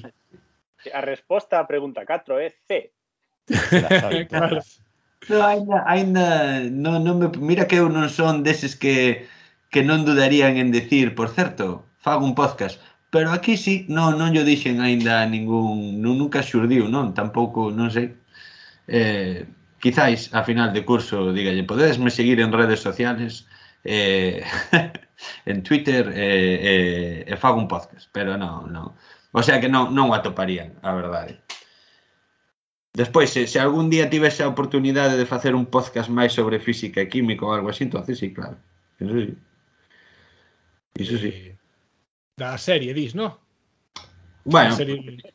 S5: A resposta á pregunta 4 é C.
S3: claro.
S2: No, ainda, ainda non, non me, mira que eu non son deses que que non dudarían en decir, por certo, fago un podcast. Pero aquí sí, non, non yo dixen aínda ningún, non, nunca xurdiu, non, tampouco, non sei. Eh, quizáis a final de curso dígalle, podedesme seguir en redes sociales, eh, en Twitter eh, eh, e fago un podcast, pero non, non. O sea que non, non o atoparían, a verdade. Despois, se, se algún día tivese a oportunidade de facer un podcast máis sobre física e química ou algo así, entonces sí, claro. Eso sí. Sì,
S3: sì. Da serie Vis, no?
S2: Bueno,
S3: serie...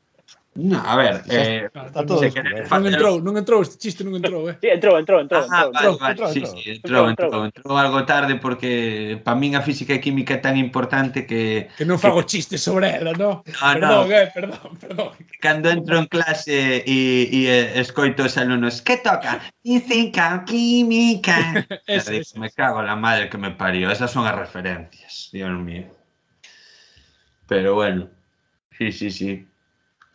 S2: no, a ver, eh,
S4: Está todo
S2: se
S3: Non entrou, non entrou, este chiste non entrou, eh?
S5: Sí, entrou, entrou, entrou.
S2: Ah,
S5: entrou,
S2: vale,
S5: entrou.
S2: vale,
S4: entrou,
S2: sí,
S4: entrou.
S2: sí, entrou,
S5: Entrou,
S2: entrou, entrou algo tarde porque para min a física e química é tan importante que
S3: Que non fago chistes sobre ela, no?
S2: No,
S3: perdón,
S2: no.
S3: eh, perdón, perdón.
S2: cando entro en clase e, e eh, escoito os alumnos que toca? Física, química
S3: Eso,
S2: E digo,
S3: eso.
S2: me cago en la madre que me parió esas son as referencias Dios mío pero bueno sí, sí, sí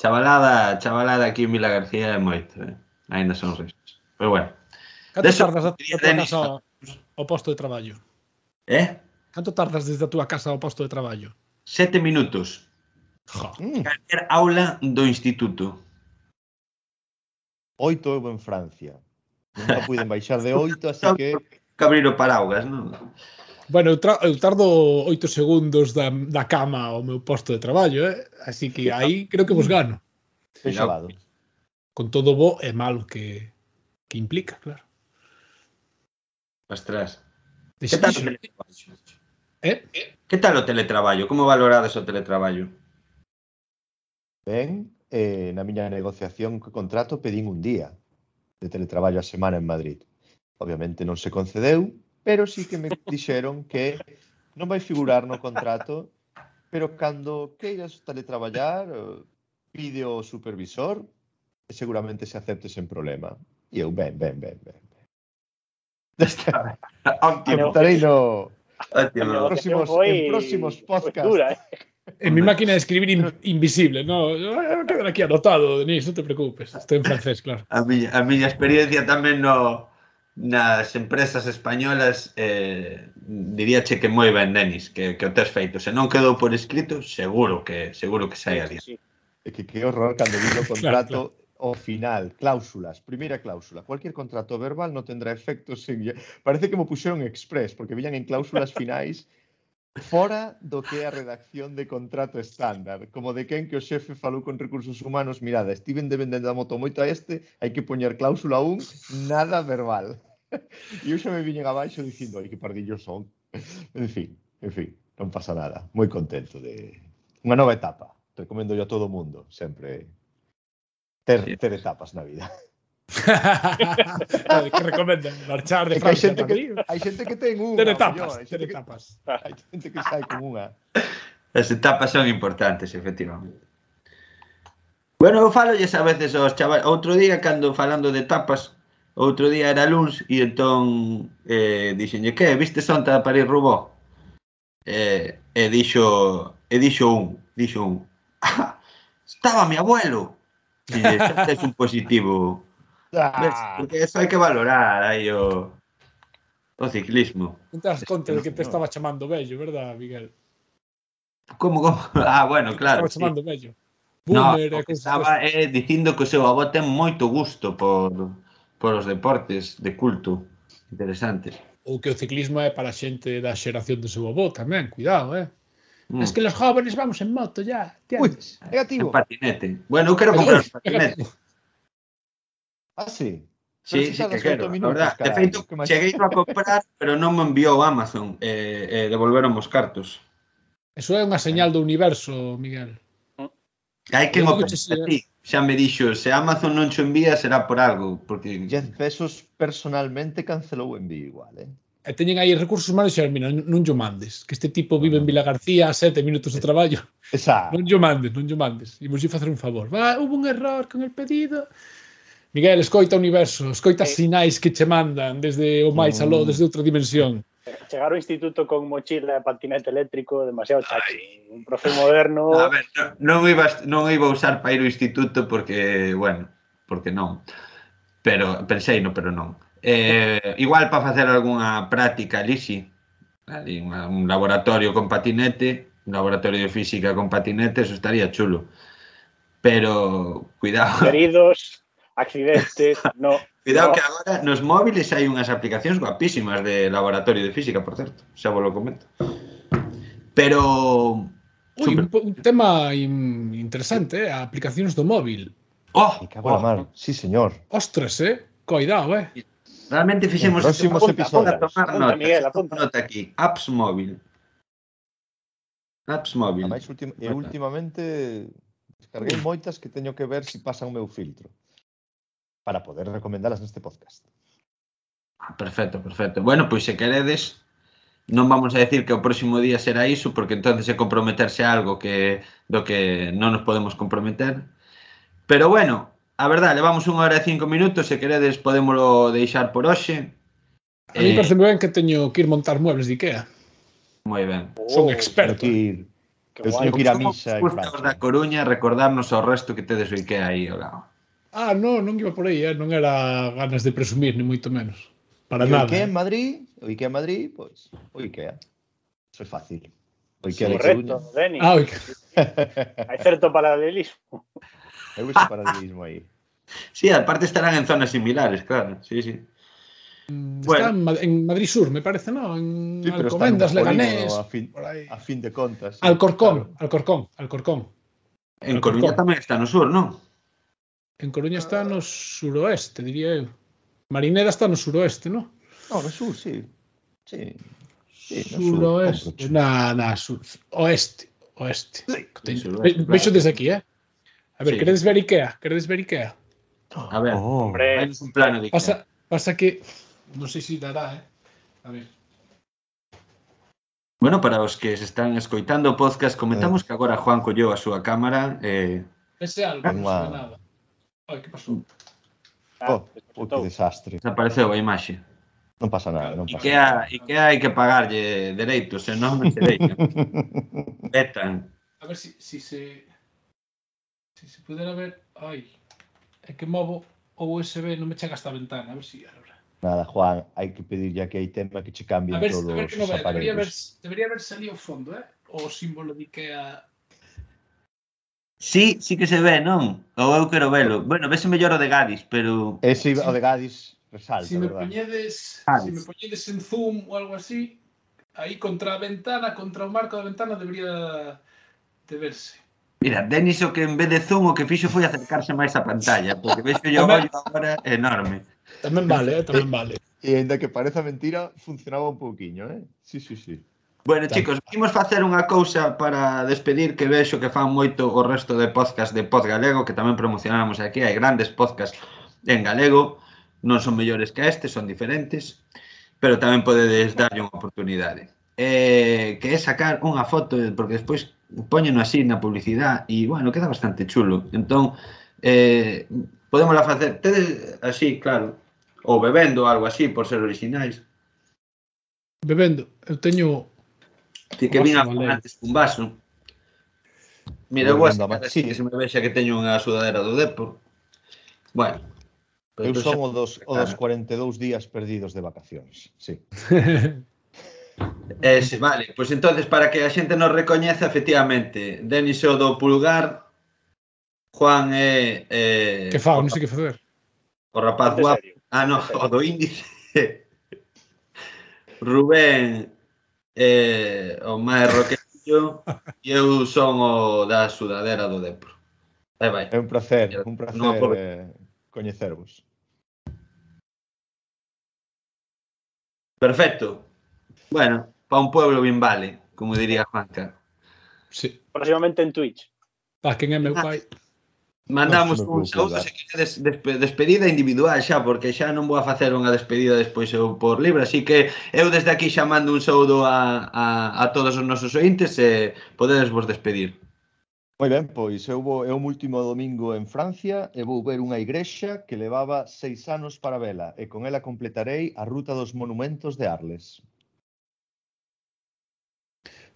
S2: Chavalada, chavalada aquí en Vila García é moito, eh? Ainda son restos. Pero bueno.
S3: Canto
S2: Deso,
S3: tardas desde a tua casa ao, ao posto de traballo?
S2: Eh?
S3: Canto tardas desde a túa casa ao posto de traballo?
S2: Sete minutos.
S3: Jo.
S4: Mm.
S2: Calquer aula do instituto.
S4: Oito eu en Francia. Nunca puiden baixar de oito, así que...
S2: Que abrir o paraugas, non?
S3: Bueno, eu, tra eu tardo oito segundos da, da cama ao meu posto de traballo, eh? así que aí creo que vos gano.
S4: Fechado.
S3: Con todo bo e malo que, que implica, claro.
S2: Ostras.
S3: Deixe,
S2: que eh? tal o teletraballo?
S3: Eh?
S2: Que tal o teletraballo? Como valorades o teletraballo?
S4: Ben, eh, na miña negociación co contrato pedín un día de teletraballo a semana en Madrid. Obviamente non se concedeu, pero sí que me dixeron que non vai figurar no contrato, pero cando queiras teletraballar, eh, pide o supervisor e seguramente se acepte sen problema. E eu, ben, ben, ben, ben. Aceptarei no...
S5: En
S4: próximos, en próximos podcasts.
S5: Dura, eh?
S3: En mi máquina de escribir in, invisible, no, quedar aquí anotado, Denis, non te preocupes. estoy en francés, claro.
S2: A miña, a miña experiencia tamén no nas empresas españolas eh, diríache que moi ben, Denis, que, que o tes feito. Se non quedou por escrito, seguro que seguro que sai adiante.
S5: Sí,
S4: sí. Que, que horror cando vi o contrato claro, claro. o final, cláusulas, primeira cláusula. Cualquier contrato verbal non tendrá efectos sin... Parece que mo puxeron express, porque viñan en cláusulas finais fora do que é a redacción de contrato estándar, como de quen que o xefe falou con recursos humanos, mirada, estiven dependendo da moto moito a este, hai que poñer cláusula 1, nada verbal. E eu xa me viñen abaixo dicindo, ai, que pardillos son. En fin, en fin, non pasa nada. Moi contento de... Unha nova etapa. Recomendo yo a todo mundo, sempre ter, ter etapas na vida.
S3: Eh, que recomendan marchar de
S4: Francia. Hai xente que, hai xente que ten unha. Ten
S3: etapas,
S4: ten
S3: etapas.
S4: Hai xente que sai con unha.
S2: As etapas son importantes, efectivamente. Bueno, eu falo a veces aos chavales. Outro día, cando falando de etapas, outro día era luns e entón eh, dixenlle que viste sonta a París Rubó? Eh, e dixo e dixo un, dixo un. Ah, estaba mi abuelo. E, tes un positivo
S4: Ah.
S2: Porque eso hai que valorar aí o, o ciclismo.
S3: Non te das conta de que te estaba chamando bello, verdad, Miguel?
S2: Como, como? Ah, bueno, claro.
S3: Estaba chamando sí.
S2: bello.
S3: Boomer, no,
S2: estaba eh, dicindo que o seu avó ten moito gusto por, por os deportes de culto Interesante.
S3: Ou que o ciclismo é para a xente da xeración do seu avó tamén, cuidado, eh?
S2: Mm.
S3: Es que los jóvenes vamos en moto ya, tiendes.
S2: Uy,
S4: negativo.
S2: En patinete. Bueno, eu quero comprar un patinete.
S4: Ah, sí.
S2: Sí, sí, que quero, minutos, verdad. Carai, de feito, que cheguei a comprar, pero non me enviou Amazon, eh, eh, devolveron os cartos.
S3: Eso é unha señal do universo, Miguel.
S2: Hai que o ti. Xa me dixo, se Amazon non cho envía será por algo, porque
S4: Jeff Bezos personalmente cancelou o envío igual, eh.
S3: E teñen aí recursos humanos e mira, non yo mandes, que este tipo vive en Vila García a sete minutos de traballo.
S4: Exacto.
S3: Non yo mandes, non yo mandes. Imos ir facer un favor. Va, hubo un error con el pedido. Miguel, escoita o universo, escoita
S5: eh.
S3: sinais que che mandan desde o máis aló,
S4: mm.
S3: desde outra dimensión.
S5: Chegar ao instituto con mochila e patinete eléctrico demasiado chachi. Un profe moderno...
S2: A ver, non, iba, non iba a usar para ir ao instituto porque, bueno, porque non. Pero pensei, no, pero non. Eh, igual para facer algunha práctica ali, sí. Ali, un laboratorio con patinete, un laboratorio de física con patinete, eso estaría chulo. Pero, cuidado.
S5: Queridos, accidentes, no.
S2: Cuidado
S5: no.
S2: que agora nos móviles hai unhas aplicacións guapísimas de laboratorio de física, por certo, xa vos lo comento. Pero
S3: Ui, un, un tema in, interesante, eh? aplicacións do móvil.
S2: Oh,
S4: Me cago oh, mar. Sí, señor.
S3: Ostras, eh? Coidado, eh?
S2: Realmente fixemos
S4: en próximos episodios.
S2: Tomar nota,
S5: Miguel, apunta.
S2: nota aquí. Apps móvil. Apps móvil.
S4: Ademais, ultim, e últimamente descarguei moitas que teño que ver se si pasan o meu filtro para poder recomendalas neste podcast.
S2: Ah, perfecto, perfecto. Bueno, pois se queredes, non vamos a decir que o próximo día será iso, porque entonces é comprometerse a algo que do que non nos podemos comprometer. Pero bueno, a verdade, levamos unha hora e cinco minutos, se queredes podémolo deixar por hoxe.
S3: A mí
S2: eh,
S3: parece ben que teño que ir montar muebles de Ikea.
S2: Moi ben.
S5: Oh,
S4: Son
S3: experto.
S4: Que,
S5: que
S4: eu teño que ir a misa. Os
S2: da Coruña recordarnos ao resto que tedes o Ikea aí ao lado.
S3: Ah, no, non iba por aí, eh? non era ganas de presumir, ni moito menos. Para
S4: E o
S3: nada.
S4: Ikea
S3: eh.
S4: en Madrid, o Ikea en Madrid, pois, o Ikea. Eso é fácil. O Ikea de
S5: Correcto. Denis.
S3: Ah, oi,
S5: Hai certo paralelismo.
S4: Eu ese paralelismo aí.
S2: Sí, aparte estarán en zonas similares, claro. Sí, sí.
S3: mm,
S2: Bueno.
S3: está en, Ma- en Madrid Sur, me parece, ¿no? En
S4: Sí, en polígono,
S3: Leganés,
S4: a fin, a fin de contas. sí,
S3: Alcorcón,
S4: claro.
S3: Alcorcón, Alcorcón.
S2: En
S3: Alcorcón.
S2: Coruña tamén está no sur, non?
S3: En Coruña está no suroeste, diría eu. Marineda está no suroeste, ¿no?
S4: No, no sur, sí. Sí. Sí,
S3: Suroeste. Na, na, sur, oeste, oeste. Teño-
S2: suroeste,
S3: ve- Vexo
S2: claro.
S3: desde aquí, eh? A ver,
S2: Sí.
S3: queredes ver Ikea? Queredes ver Ikea?
S2: A ver,
S4: Oh.
S5: Hombre,
S2: un plano de Ikea.
S3: Pasa, pasa que non sei se dará, eh? A ver.
S2: Bueno, para os que se están escoitando o podcast, comentamos que agora Juan colleu a súa cámara eh,
S3: Ese algo, non ve nada. Ai, que pasou?
S5: Ah,
S4: oh, que desastre.
S2: Desapareceu a imaxe.
S4: Non pasa nada, non pasa
S2: Ikea,
S4: nada.
S2: Ikea hai que pagarlle dereitos, se non dereitos. Vetan.
S3: A ver si, si se... Si se pudera ver... Ai, é que movo o USB, non me chega hasta a ventana, a ver si... Ahora.
S4: Nada, Juan, hai que pedirlle a que hai tema que che cambien
S3: a ver,
S4: todos
S3: a ver que no
S4: os
S3: ve, aparellos. Debería
S4: haber,
S3: debería haber salido o fondo, eh? O símbolo de Ikea
S2: Sí, sí que se ve, non? Ou eu quero velo. Bueno, vese mellor o de Gadis, pero...
S4: Ese o de Gadis resalta,
S3: si me
S4: verdad?
S3: poñedes, si me poñedes en zoom ou algo así, aí contra a ventana, contra o marco da ventana debería de verse.
S2: Mira, Denis o que en vez de zoom o que fixo foi acercarse máis á pantalla, porque vexo yo o ollo agora enorme.
S3: Tamén vale, eh? Tamén vale.
S4: E ainda que pareza mentira, funcionaba un pouquiño, eh? Sí, sí, sí.
S2: Bueno, chicos, vimos facer unha cousa para despedir que vexo que fan moito o resto de podcast de Pod Galego, que tamén promocionamos aquí, hai grandes podcast en galego, non son mellores que este, son diferentes, pero tamén podedes darlle unha oportunidade. Eh, que é sacar unha foto, porque despois poñeno así na publicidade e, bueno, queda bastante chulo. Entón, eh, podemos la facer tedes así, claro, ou bebendo algo así, por ser originais.
S3: Bebendo, eu teño
S2: Ti que vin a antes cun vaso. Mira, eu vou a
S4: sí.
S2: que se me vexa que teño unha sudadera do Depor. Bueno. Pero eu
S4: son
S2: xa...
S4: o dos, o dos 42 días perdidos de vacacións, sí.
S2: Ese, vale, pois pues entonces para que a xente nos recoñeza efectivamente, Denis é o do pulgar, Juan é eh,
S3: Que fa, non sei que facer.
S2: O rapaz guapo. Ah, no, o do índice. Rubén é o máis roquetillo e eu son o da sudadera do Depro. Aí vai.
S4: É un placer, un placer
S2: no, por...
S4: eh, coñecervos.
S2: Perfecto. Bueno, para un pueblo bien vale, como diría Juanca.
S3: Sí.
S5: Próximamente en Twitch.
S3: Pa quen é meu ah. pai.
S2: Mandamos un saúdo se e des, des, despedida individual xa, porque xa non vou a facer unha despedida despois eu por libre, así que eu desde aquí xa mando un saúdo a, a, a todos os nosos ointes e podedes vos despedir.
S4: Moi ben, pois eu vou, eu último domingo en Francia e vou ver unha igrexa que levaba seis anos para vela e con ela completarei a ruta dos monumentos de Arles.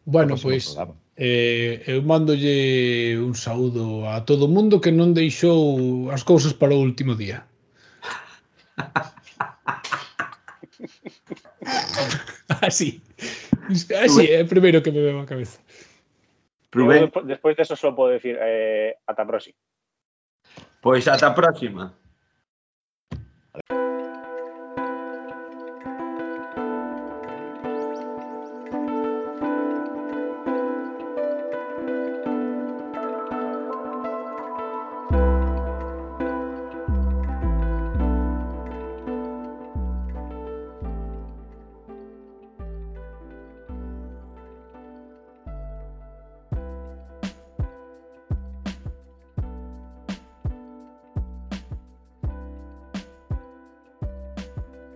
S3: Bueno, pois...
S4: Programa.
S3: Eh, eu mandolle un saúdo a todo o mundo que non deixou as cousas para o último día. Así. Así é o primeiro que me veo a cabeza.
S2: Rubén.
S5: Despois de eso só podo dicir eh, ata próxima.
S2: Pois ata a próxima.